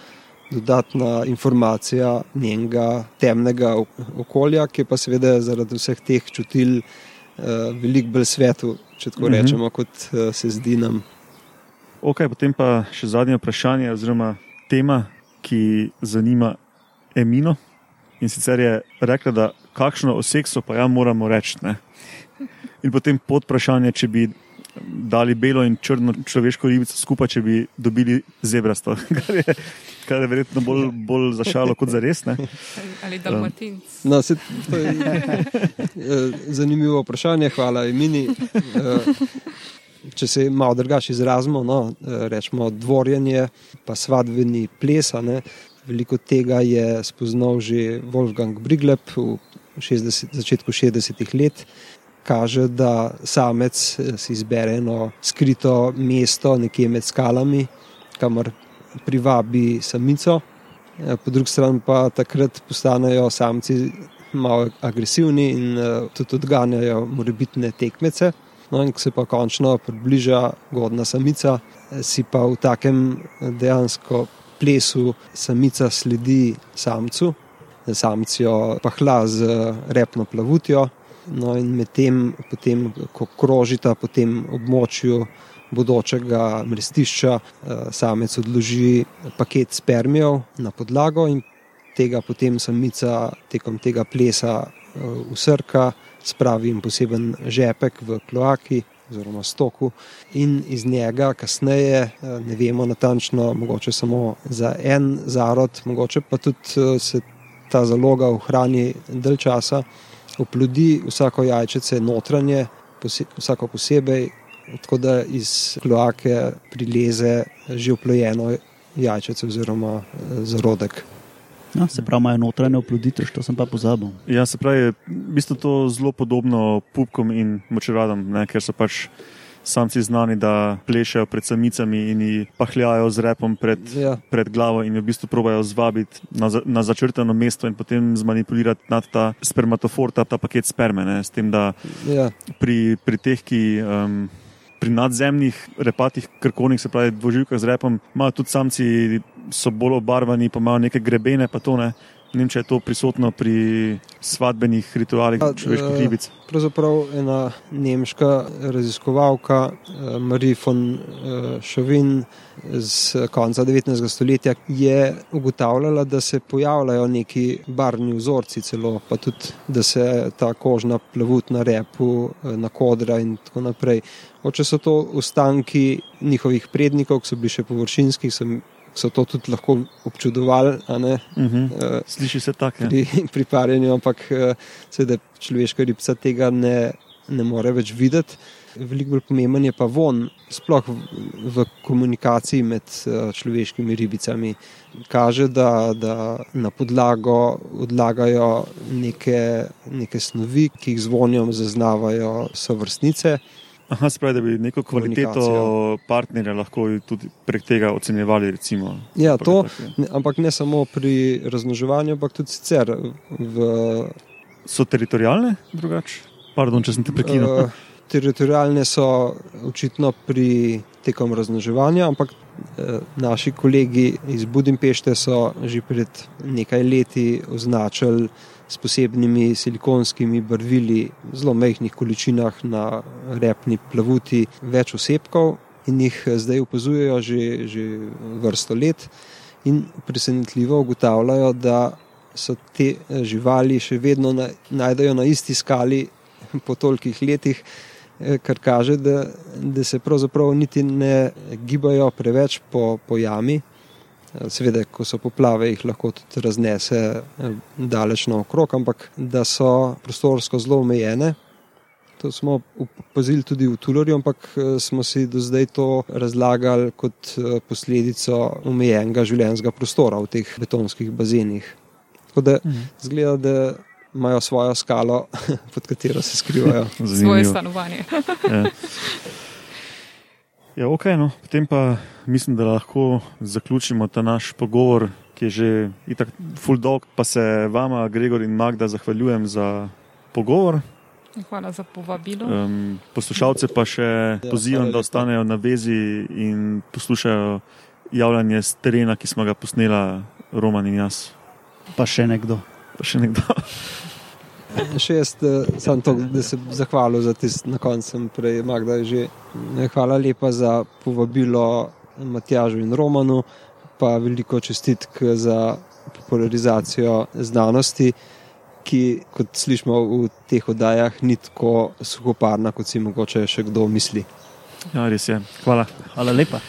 dodatna informacija njenega temnega okolja, ki pa seveda zaradi vseh teh čutil eh, veliko bolj svetu, če tako mhm. rečemo, kot eh, se zdi nam. Ok, potem pa še zadnje vprašanje, oziroma tema, ki zanima Emino. In sicer je rekla, da kakšno o seksu pa ja moramo reči. Ne? In potem pod vprašanje, če bi dali belo in črno človeško ribico skupaj, če bi dobili zebrasto, [laughs] kar je, kar je verjetno bolj, bolj za šalo kot za res. Ne? Ali da Martin. Um. No, to je eh, zanimivo vprašanje, hvala Emini. Eh, če se malo drugače izrazimo, no, eh, rečemo dvorjenje, pa svadbeni plesane. Veliko tega je spoznal že Wolfgang Brigleb v 60, začetku 60-ih let. Kaže, da samec eh, si izbere eno skrito mesto nekje med skalami, kamor privabi samico. Eh, po drugi strani pa takrat postanejo samci malo agresivni in eh, tudi odganjajo morebitne tekmece. No, in ko se pa končno približa godna samica, si pa v takem dejansko plesu samica sledi samcu, samc jo pahla z repno plavutjo. No in medtem, ko krožita po tem območju bodočega mrestišča, eh, samec odloži paket spermijev na podlago in tega potem samica tekom tega plesa eh, usrka, spravi jim poseben žepek v kloaki, oziroma stoku, in iz njega kasneje, eh, ne vemo natančno, mogoče samo za en zarod, mogoče pa tudi se ta zaloga ohrani dalj časa, oplodi vsako jajčice notranje, vsako posebej, tako da iz kloake prileze že oplojeno jajčice oziroma eh, zarodek. No, se pravi, imajo notranje oploditev, to sem pa pozabil. Ja, se pravi, v bistvu to zelo podobno pupkom in močeradom, ne, ker so pač samci znani, da plešajo pred samicami in jih pahljajo z repom pred, Ja. pred glavo in jo v bistvu probajo zvabiti na, za- na začrtano mesto in potem zmanipulirati nad ta spermatofor, ta, ta paket sperme. Ne, s tem, da Ja, pri, pri teh, ki. Um, Pri nadzemnih repatih krkonih, se pravi, dvoživkah z repom, imajo tudi samci, so bolj obarvani, pa imajo neke grebene, pa to ne. Ne vem, če je to prisotno pri svadbenih ritualih Ja, človeških eh, ribic. pravzaprav ena nemška raziskovalka, eh, Marie von eh, Chauvin z konca 19. stoletja, je ugotavljala, da se pojavljajo neki barvni vzorci, celo pa tudi, da se ta kožna plavut na repu, eh, na kodra in tako naprej. Oče so to ostanki njihovih prednikov, ki so bili še površinski, so, so to tudi lahko občudovali. Uh -huh. eh, Sliši se tako. Ja. pri, [laughs] pri parjenju, ampak eh, seveda človeška ribica tega ne, ne more več videti. Veliko bolj pomemben je pa von, sploh v, komunikaciji med eh, človeškimi ribicami. Kaže, da, da na podlago odlagajo neke, neke snovi, ki jih z vonjem zaznavajo sovrstnice. Aha, se pravi, da bi neko kvaliteto partnerja lahko tudi prek tega ocenjevali. Recimo. Ja, to, Tako je. ne, ampak ne samo pri razmnoževanju, ampak tudi sicer v So teritorijalne drugače? Pardon, če sem te prekinil. Uh, teritorijalne so očitno pri tekom razmnoževanja, ampak uh, naši kolegi iz Budimpešte so že pred nekaj leti označili s posebnimi silikonskimi barvili v zelo majhnih količinah na repni plavuti več osebkov in jih zdaj opazujejo že, že vrsto let in presenetljivo ugotavljajo, da so te eh, živali še vedno na, najdejo na isti skali po tolikih letih, eh, kar kaže, da, da se pravzaprav niti ne gibajo preveč po, po jami. Seveda, ko so poplave, jih lahko tudi raznese eh, daleč naokrog, ampak da so prostorsko zelo omejene. To smo opazili tudi v Tulorju, ampak eh, smo si do zdaj to razlagali kot eh, posledico omejenega življenjskega prostora v teh betonskih bazenih. Tako da zgleda, da imajo svojo skalo, [laughs] pod katero se skrivajo. [laughs] svoje Zanimivo. stanovanje. Ja. [laughs] Ja, ok, no. Potem pa mislim, da lahko zaključimo ta naš pogovor, ki je že itak full dog, pa se vama, Gregor in Magda, zahvaljujem za pogovor. Hvala za povabilo. Um, poslušalce pa še Ja, pozivam, da ostanejo na vezi in poslušajo javljanje z terena, ki smo ga posnela Roman in jaz. Pa še nekdo. Pa še nekdo. Še jaz eh, sam to, da se zahvalil za tisto na koncu, sem prej Magda je že. eh, Hvala lepa za povabilo Matjažu in Romanu, pa veliko čestitk za popularizacijo znanosti, ki, kot slišimo v teh oddajah, ni tako suhoparna, kot si mogoče še kdo misli. Ja, res je. Hvala. Hvala lepa.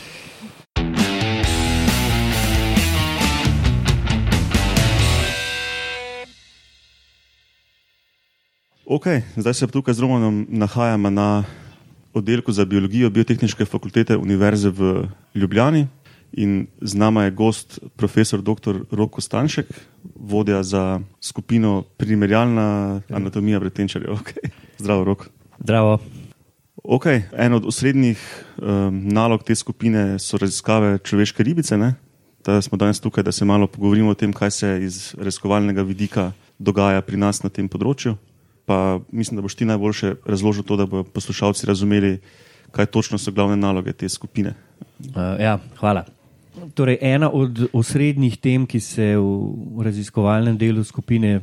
Okay, zdaj se tukaj z Romanom nahajamo na oddelku za biologijo Biotehnične fakultete Univerze v Ljubljani. In z nama je gost, profesor dr. Roko Stanšek, vodja za skupino Primerjalna anatomija vretenčarjev. Okay. Zdravo, Rok. Zdravo. Okay. En od osrednjih um, nalog te skupine so raziskave človeške ribice. Ne? Da smo danes tukaj, da se malo pogovorimo o tem, kaj se iz raziskovalnega vidika dogaja pri nas na tem področju. Pa mislim, da boš ti najboljše razložil to, da bodo poslušalci razumeli, kaj točno so glavne naloge te skupine. Uh, ja, hvala. Torej, ena od osrednjih tem, ki se v raziskovalnem delu skupine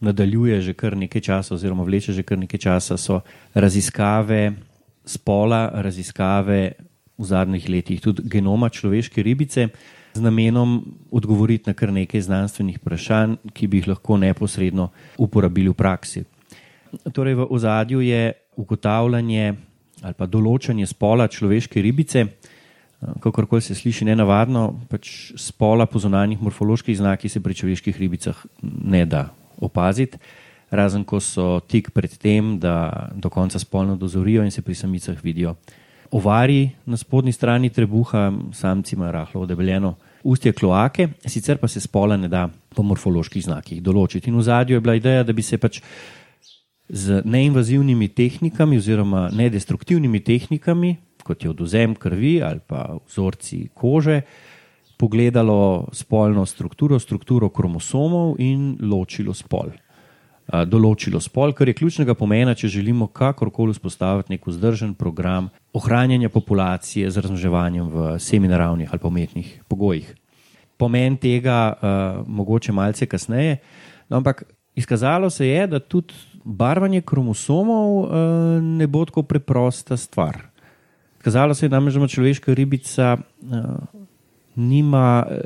nadaljuje že kar nekaj časa, oziroma vleče že kar nekaj časa, so raziskave spola, raziskave v zadnjih letih tudi genoma človeške ribice, z namenom odgovoriti na kar nekaj znanstvenih vprašanj, ki bi jih lahko neposredno uporabili v praksi. Torej, v ozadju je ugotavljanje ali pa določanje spola človeške ribice, kakorkoli se sliši nenavadno, pač spola po zunanjih morfoloških znakih se pri človeških ribicah ne da opaziti, razen ko so tik pred tem, da do konca spolno dozorijo in se pri samicah vidijo. Ovari na spodnji strani trebuha, samci imajo rahlo odebeljeno ustje kloake, sicer pa se spola ne da po morfoloških znakih določiti. In v zadju je bila ideja, da bi se pač z neinvazivnimi tehnikami oziroma nedestruktivnimi tehnikami, kot je oduzem krvi ali pa vzorci kože, pogledalo spolno strukturo, strukturo kromosomov in ločilo spol. Določilo spol, kar je ključnega pomena, če želimo kakorkoli vzpostaviti nek vzdržen program ohranjanja populacije z razmnoževanjem v seminaravnih ali umetnih pogojih. Pomen tega, uh, mogoče malce kasneje, no, ampak izkazalo se je, da tudi barvanje kromosomov uh, ne bo tako preprosta stvar. Kazalo se je namreč, da človeška ribica uh, nima uh,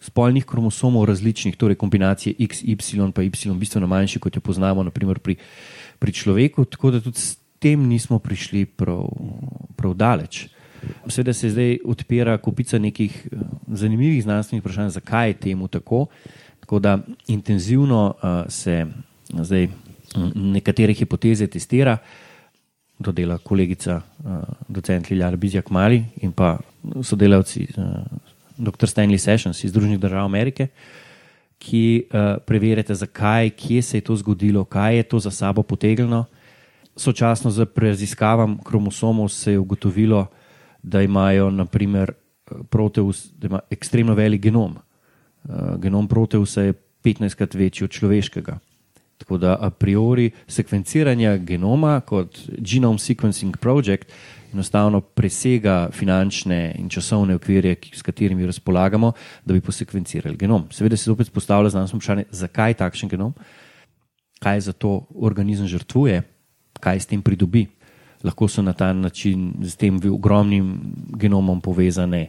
spolnih kromosomov različnih, torej kombinacije X, Y, pa Y, bistveno manjši, kot jo poznamo naprimer, pri, pri človeku, tako da tudi s tem nismo prišli prav, prav daleč. Seveda se zdaj odpira kupica nekih zanimivih znanstvenih vprašanj, zakaj je temu tako. Tako da intenzivno uh, se zdaj nekatere hipoteze testira, to dela kolegica, uh, docent Liljar Bizjak Mali in pa sodelavci uh, dr. Stanley Sessions iz Združenih držav Amerike, ki uh, preverjate, zakaj, kje se je to zgodilo, kaj je to za sabo potegnilo. Sočasno z raziskavam kromosomov se je ugotovilo, da imajo naprimer proteus, da ima ekstremno velik genom. Genom proteusa je 15krat večji od človeškega. Tako da a priori sekvenciranje genoma kot Genome Sequencing Project enostavno presega finančne in časovne okvirje, s katerimi razpolagamo, da bi posekvencirali genom. Seveda se zopet postavlja znanstveno vprašanje, zakaj takšen genom, kaj za to organizem žrtvuje, kaj s tem pridobi. Lahko so na ta način z tem ogromnim genomom povezane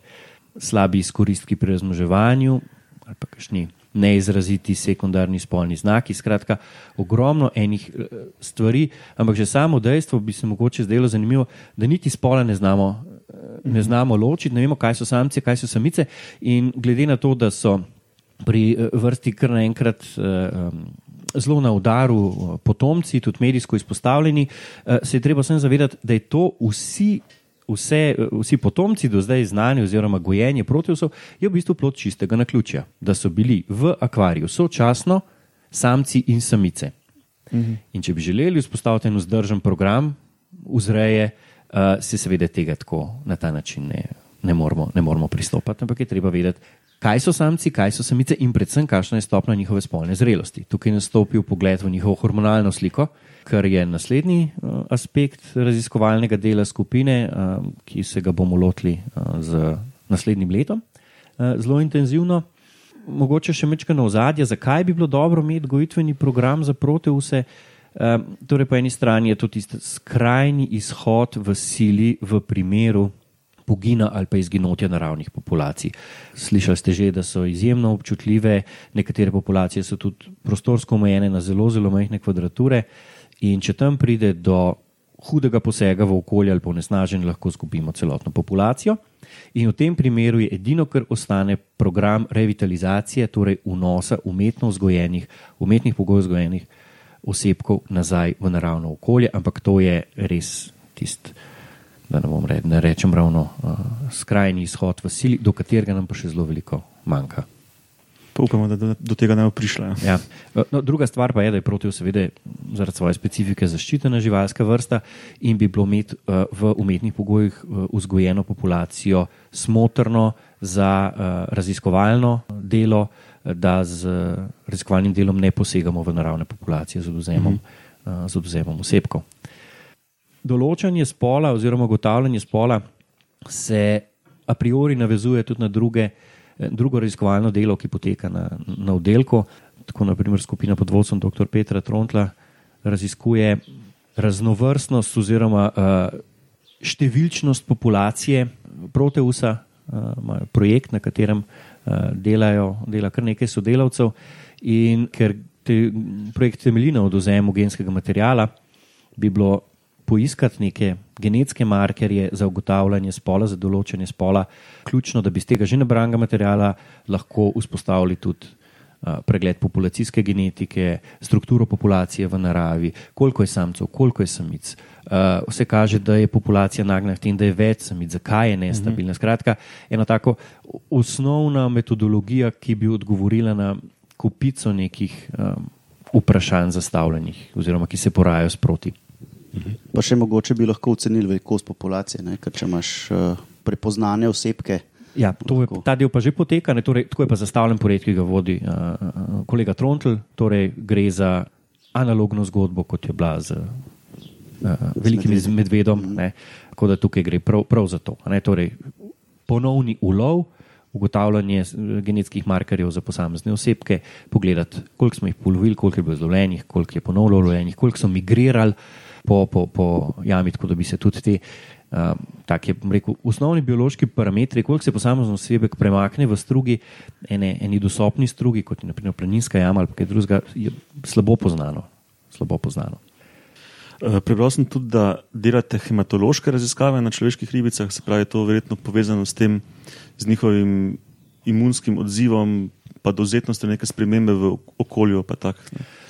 slabi izkoristki pri razmoževanju ali pa kakšni neizraziti sekundarni spolni znaki. Skratka, ogromno enih eh, stvari, ampak že samo dejstvo bi se mogoče zdelo zanimivo, da niti spola ne znamo, eh, ne znamo ločiti, ne vemo, kaj so samce, kaj so samice. In glede na to, da so pri eh, vrsti kar naenkrat. Zelo na udaru potomci, tudi medijsko izpostavljeni, se je treba vsem zavedati, da je to vsi vse, vsi potomci do zdaj znani, oziroma gojenje proteusov, je v bistvu plot čistega na ključja, da so bili v akvariju sočasno samci in samice. Mhm. In če bi želeli vzpostaviti en vzdržen program vzreje, uh, se seveda tega tako na ta način ne, ne, moramo, ne moramo pristopiti, ampak je treba vedeti, kaj so samci, kaj so samice in predvsem, kakšna je stopna njihove spolne zrelosti. Tukaj nastopi pogled v njihovo hormonalno sliko kar je naslednji uh, aspekt raziskovalnega dela skupine, uh, ki se ga bomo lotili uh, z naslednjim letom, zelo intenzivno. Mogoče še nekaj na ozadje, zakaj bi bilo dobro imeti gojitveni program za proteuse. Torej, po eni strani je to tisti skrajni izhod v sili v primeru pogina ali pa izginotja naravnih populacij. Slišali ste že, da so izjemno občutljive, nekatere populacije so tudi prostorsko omejene na zelo, zelo majhne kvadrature. In če tam pride do hudega posega v okolje ali ponesnaženja, lahko izgubimo celotno populacijo. In v tem primeru je edino, kar ostane, program revitalizacije, torej vnosa umetno vzgojenih, umetnih pogojev vzgojenih osebkov nazaj v naravno okolje, ampak to je res tisti, da ne bom rekel, ne rečem ravno uh, skrajni izhod v sili, do katerega nam pa še zelo veliko manjka. Upamo, da do, do tega ne bo prišlo. Ja. Ja. No, druga stvar pa je, da je protiv, seveda, zaradi svoje specifike zaščitena živalska vrsta in bi bilo imeti uh, v umetnih pogojih uh, vzgojeno populacijo smotrno za raziskovalno delo, da z raziskovalnim delom ne posegamo v naravne populacije z oduzemom, uh, z oduzemom osebkov. Določanje spola oziroma ugotavljanje spola se a priori navezuje tudi na druge uh, drugo raziskovalno delo, ki poteka na, na oddelku. Tako naprimer skupina pod vodstvom dr. Petra Trontla raziskuje raznovrstnost oziroma uh, številčnost populacije proteusa, uh, imajo projekt, na katerem uh, delajo dela kar nekaj sodelavcev in ker te, projekt temelji na odozemu genskega materijala, bi bilo poiskati neke genetske markerje za ugotavljanje spola, za določanje spola, ključno, da bi iz tega že nabranega materijala lahko vzpostavili tudi pregled populacijske genetike, strukturo populacije v naravi, koliko je samcev, koliko je samic. Vse kaže, da je populacija nagnjena v tem, da je več samic, zakaj je nestabilna. Skratka, ena tako osnovna metodologija, ki bi odgovorila na kupico nekih um, vprašanj zastavljenih, oziroma ki se porajajo sproti. Pa še mogoče bi lahko ocenili velikost populacije, ne? ker če imaš uh, prepoznane osebke. Ja, je, ta del pa že poteka, torej, tako je pa zastavljen projekt, ki ga vodi uh, kolega Trontl. Torej, gre za analogno zgodbo, kot je bila z uh, velikim medvedom. Ne? Tako da tukaj gre prav, prav za to. Torej, ponovni ulov, ugotavljanje genetskih markerjev za posamezne osebke, pogledati, koliko smo jih polovili, koliko je bilo zlovljenih, koliko je ponovno lovljenih, koliko so migrirali po, po, po jami, tako da bi se tudi te. Um, tak je, rekel, osnovni biološki parametri, koliko se posamezno osebek premakne v strugi, ene, eni dostopni strugi, kot je naprimer planinska jama ali kaj drugega, je slabo poznano. Slabo poznano. Uh, prebral sem tudi, da delate hematološke raziskave na človeških ribicah, se pravi, to je verjetno povezano s tem, z njihovim imunskim odzivom, pa dovzetnostjo neke spremembe v okolju. Tak,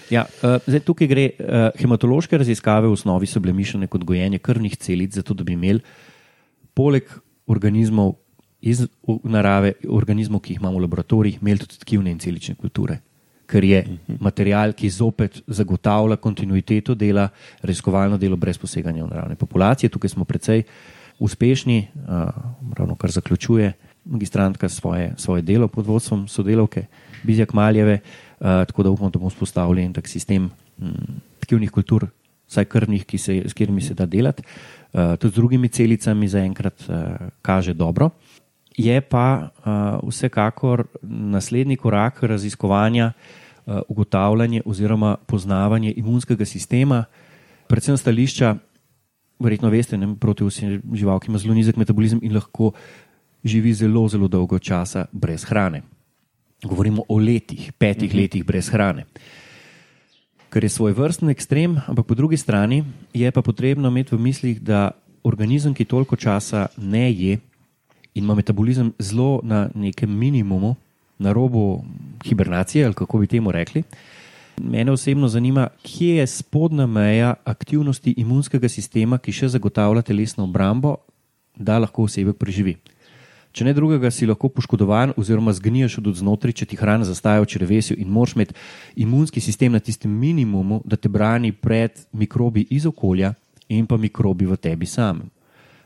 Ja, uh, zdaj, tukaj gre uh, hematološke raziskave v osnovi so bile mišljene kot gojenje krvnih celic, zato da bi imeli poleg organizmov iz narave, organizmov, ki jih imamo v laboratorijih, imeli tudi tkivne in celične kulture. Ker je mhm. material, ki zopet zagotavlja kontinuiteto dela, raziskovalno delo brez poseganja v naravne populacije. Tukaj smo precej uspešni, uh, ravno kar zaključuje magistrantka svoje, svoje delo pod vodstvom sodelavke Bizjak Maljeve. Uh, tako da upamo, da bomo vzpostavili en tak sistem hm, tkivnih kultur, vsaj krvnih, se, s katerimi se da delati. Uh, tudi z drugimi celicami zaenkrat uh, kaže dobro. Je pa uh, vsekakor naslednji korak raziskovanja, uh, ugotavljanje oziroma poznavanje imunskega sistema, predvsem stališča, verjetno veste, ne, proti vsem živalkam, ki ima zelo nizek metabolizem in lahko živi zelo, zelo dolgo časa brez hrane. Govorimo o letih, petih mhm. letih brez hrane. Ker je svoj vrsten ekstrem, ampak po drugi strani je pa potrebno imeti v mislih, da organizem, ki toliko časa ne je in ima metabolizem zelo na nekem minimumu, na robu hibernacije, ali kako bi temu rekli. Mene osebno zanima, kje je spodnja meja aktivnosti imunskega sistema, ki še zagotavlja telesno obrambo, da lahko osebek preživi. Če ne drugega, si lahko poškodovan oziroma zgniješ od znotraj, če ti hrana zastaja v črvesju in moraš imeti imunski sistem na tistem minimumu, da te brani pred mikrobi iz okolja in pa mikrobi v tebi samem.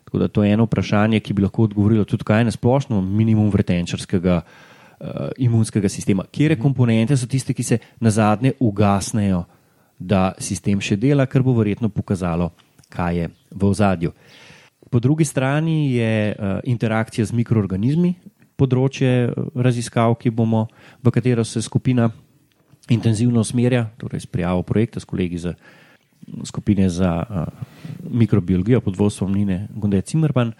Tako da to je eno vprašanje, ki bi lahko odgovorilo tudi kaj na splošno minimum vretenčarskega uh, imunskega sistema. Kjere komponente so tiste, ki se na zadnje ugasnejo, da sistem še dela, kar bo verjetno pokazalo, kaj je v ozadju. Po drugi strani je uh, interakcija z mikroorganizmi, področje eh, raziskav, bomo, v katero se skupina intenzivno usmerja, torej s prijavo projekta s kolegi iz skupine za uh, mikrobiologijo pod vodstvom Nine Gonde Cimerban.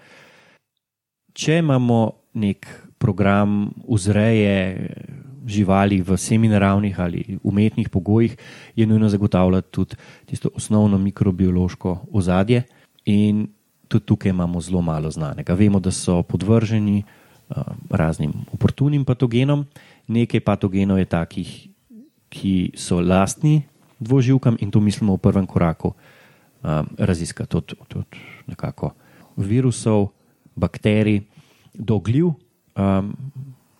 Če imamo nek program vzreje živali v seminaravnih ali umetnih pogojih, je nujno zagotavljati tudi tisto osnovno mikrobiološko ozadje. In tudi tukaj imamo zelo malo znanega. Vemo, da so podvrženi uh, raznim oportunim patogenom, nekaj patogenov je takih, ki so lastni dvoživkam in to mislimo v prvem koraku um, raziskati od, od, od nekako virusov, bakterij do gljiv. Um,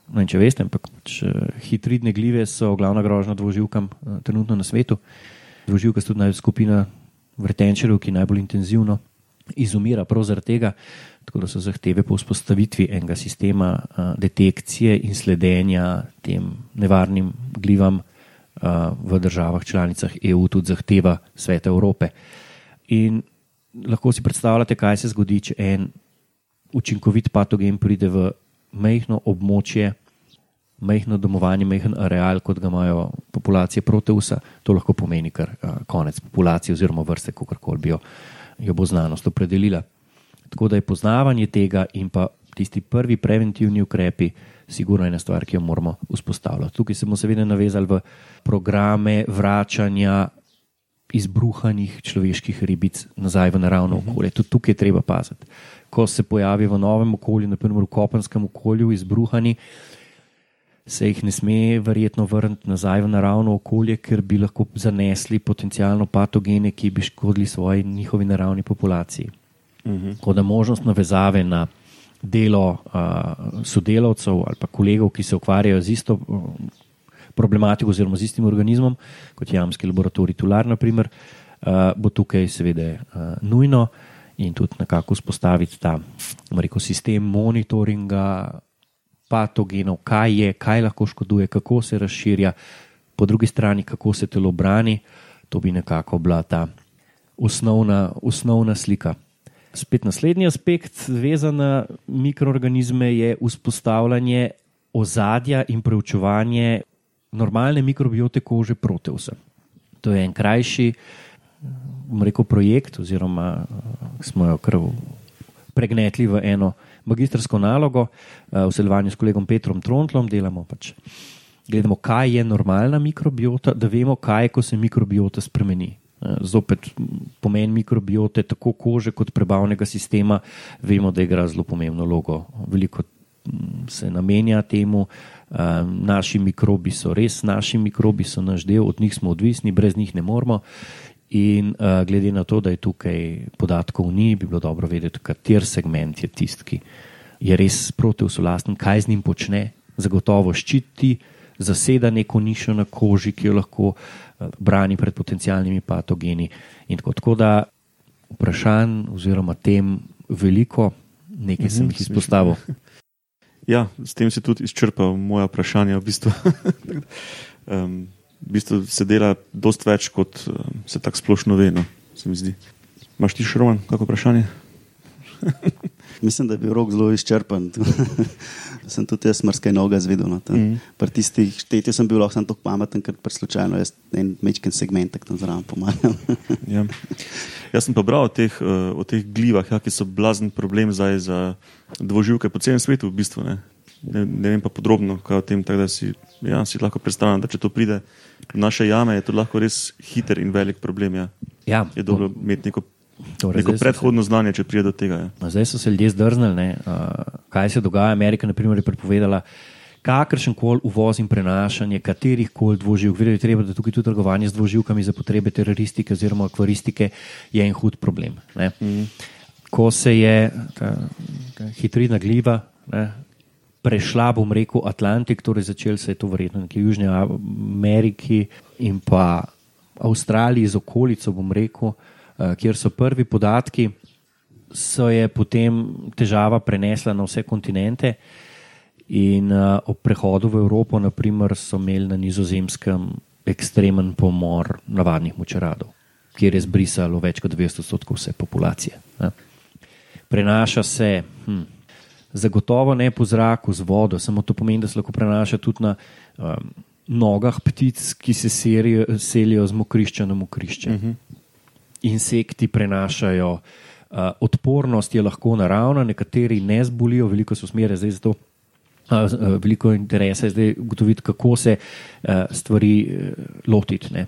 no če veste, ampak če hitridne gljive so glavna grožnja dvoživkam uh, trenutno na svetu. Dvoživka je tudi skupina vrtenčerjev, ki najbolj intenzivno izumira prav zaradi tega, tako da so zahteve po vzpostavitvi enega sistema uh, detekcije in sledenja tem nevarnim glivam uh, v državah članicah EU tudi zahteva Sveta Evrope. In lahko si predstavljate, kaj se zgodi, če en učinkovit patogen pride v mehko območje, mehko domovanje, mehen areal, kot ga imajo populacije proteusa, to lahko pomeni kar uh, konec populacije oziroma vrste, kako koli bi jo jo bo znanost opredelila. Tako da je poznavanje tega in pa tisti prvi preventivni ukrepi, sigurno ena stvar, ki jo moramo vzpostavljati. Tukaj se bomo seveda navezali v programe vračanja izbruhanih človeških ribic nazaj v naravno mhm. okolje. Tudi tukaj je treba paziti. Ko se pojavi v novem okolju, naprimer v kopenskem okolju, izbruhani, se jih ne sme verjetno vrniti nazaj v naravno okolje, ker bi lahko zanesli potencijalno patogene, ki bi škodili svoji njihovi naravni populaciji. Tako da možnost navezave na delo uh, sodelavcev ali pa kolegov, ki se ukvarjajo z isto uh, problematiko oziroma z istim organizmom, kot je jamski laboratorij Tular, naprimer, uh, bo tukaj seveda uh, nujno in tudi nekako vzpostaviti ta rekel, sistem monitoringa patogenov, kaj je, kaj lahko škoduje, kako se razširja, po drugi strani, kako se telo brani. To bi nekako bila ta osnovna, osnovna slika. Spet naslednji aspekt, vezan na mikroorganizme, je vzpostavljanje ozadja in preučevanje normalne mikrobiote kože proteusa. To je en krajši rekel, projekt, oziroma smo jo kar pregnetli v eno magistrsko nalogo v sodelovanju s kolegom Petrom Trontlom. Delamo pač, gledamo, kaj je normalna mikrobiota, da vemo, kaj je, ko se mikrobiota spremeni. Zopet pomen mikrobiote, tako kože kot prebavnega sistema, vemo, da igra zelo pomembno vlogo. Veliko se namenja temu. Naši mikrobi so res naši mikrobi, so naš del, od njih smo odvisni, brez njih ne moremo. In glede na to, da je tukaj podatkov ni, bi bilo dobro vedeti, kater segment je tisti, ki je res proteusolasten, kaj z njim počne, zagotovo ščiti, zaseda neko nišo na koži, ki jo lahko brani pred potencijalnimi patogeni. In tako, tako da vprašanj oziroma tem veliko, nekaj sem jih izpostavil. Ja, s tem si tudi izčrpal moja vprašanja. V bistvu, [laughs] um, v bistvu se dela dost več, kot um, se tako splošno ve. No, se mi zdi. Imaš ti še roman, kako vprašanje? [laughs] Mislim, da je bil rok zelo izčrpen. [laughs] sem tudi jaz marsikaj noga zvedel. No, mm. Pri tistih štetih sem bil lahko tako pameten, ker pri slučajno jaz en mečken segment tam zraven pomagam. [laughs] ja. Jaz sem pa bral o teh, uh, o teh glivah, ja, ki so blazen problem zdaj za dvoživke po celem svetu. V bistvu, ne. Ne, ne vem pa podrobno, kaj o tem, tako da si, ja, si lahko predstavljam, da če to pride v naše jame, je to lahko res hiter in velik problem. Ja. Ja, je dobro imeti neko Torej, Neko predhodno se, znanje, če pride do tega. Ja. Zdaj so se ljudje zdrznili, uh, kaj se dogaja. Amerika naprimer, je prepovedala kakršen koli uvoz in prenašanje katerih koli dvoživk. Vedeti je treba, da tukaj tudi trgovanje z dvoživkami za potrebe teroristike oziroma akvaristike je en hud problem. Mm. Ko se je ta, ta hitridna gliva ne, prešla, bom rekel, Atlantik, torej začel se je to verjetno nekje v Južni Ameriki in pa Avstraliji z okolico, bom rekel. Eh, kjer so prvi podatki, so je potem težava prenesla na vse kontinente. In uh, ob prehodu v Evropo, naprimer, so imeli na nizozemskem ekstremen pomor navadnih močaradov, kjer je zbrisalo več kot 200 odstotkov vse populacije. Ne. Prenaša se, hm, zagotovo ne po zraku, z vodo, samo to pomeni, da se lahko prenaša tudi na um, nogah ptic, ki se serijo, selijo z mokrišča na mokrišče. Uh mhm. -huh insekti prenašajo. Uh, odpornost je lahko naravna, nekateri ne zbolijo, veliko so smere zdaj za to. Uh, veliko interesa je zdaj ugotoviti, kako se uh, stvari uh, lotiti. Ne.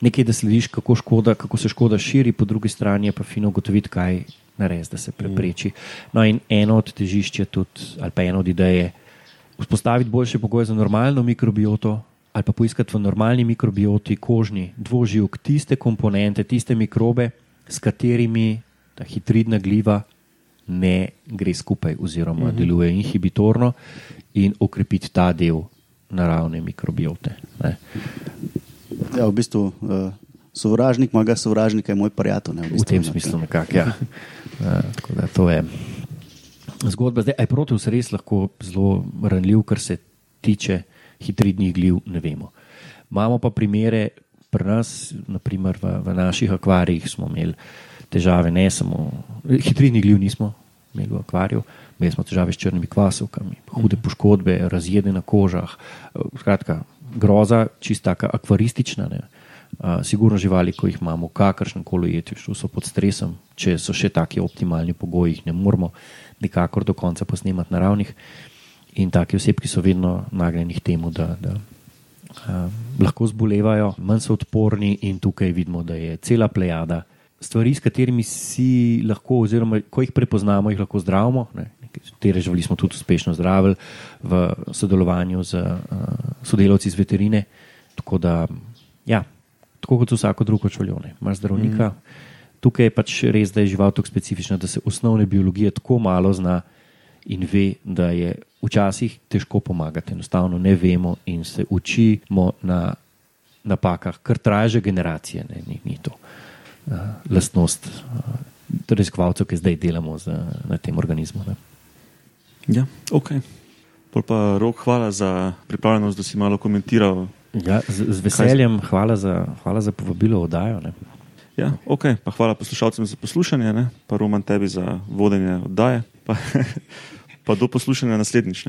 Nekaj, da slediš, kako, škoda, kako se škoda širi, po drugi strani je pa fino ugotoviti, kaj narediti, da se prepreči. No, in eno od težišč je tudi, ali pa eno od idej je vzpostaviti boljše pogoje za normalno mikrobioto, ali pa poiskati v normalni mikrobioti, kožni, dvoživk, tiste komponente, tiste mikrobe, s katerimi ta hitridna gliva ne gre skupaj, oziroma uh mhm. -huh. deluje inhibitorno in okrepiti ta del naravne mikrobiote. Ne. Ja, v bistvu. Uh... Sovražnik mojega sovražnika je moj prijatelj. V, bistvu, v tem smislu, nekako. Ja. [laughs] Uh, to je zgodba. Zdaj, aj protus res lahko zelo ranljiv, kar se tiče hitridnih gliv, ne vemo. Imamo pa primere pri nas, naprimer v, v naših akvarijih smo imeli težave, ne samo hitridnih gliv, nismo imeli v akvariju, imeli smo težave s črnimi kvasovkami, hude mhm. poškodbe, razjede na kožah, skratka, groza, čista akvaristična. Ne. Uh, sigurno živali, ko jih imamo, kakršen koli jetiš, so pod stresom, če so še taki optimalni pogoji, jih ne moramo nikakor do konca posnemati naravnih. In taki osebi, ki so vedno nagnjeni k temu, da, da uh, lahko zbolevajo, manj so odporni, in tukaj vidimo, da je cela plejada stvari, s katerimi si lahko, oziroma ko jih prepoznamo, jih lahko zdravimo. Ne? Nekatere živali smo tudi uspešno zdravili v sodelovanju z uh, sodelavci iz veterine. Tako da, ja, tako kot vsako drugo čuvaljone, imaš zdravnika. Mm. Tukaj je pač res, da je žival tako specifična, da se osnovne biologije tako malo zna in ve, da je včasih težko pomagati. Enostavno ne vemo in se učimo na napakah, kar traja že generacije. Ne, ni, ni to uh, lastnost uh, raziskovalcev, ki zdaj delamo z, na tem organizmu. Ne. Ja, ok. Pol pa rok, hvala za pripravljenost, da si malo komentiral. Ja, z, z veseljem, hvala za, hvala za povabilo v oddajo. Ne. Ja, ok, pa hvala poslušalcem za poslušanje, ne? pa Roman tebi za vodenje oddaje, pa, [laughs] pa do poslušanja naslednjič.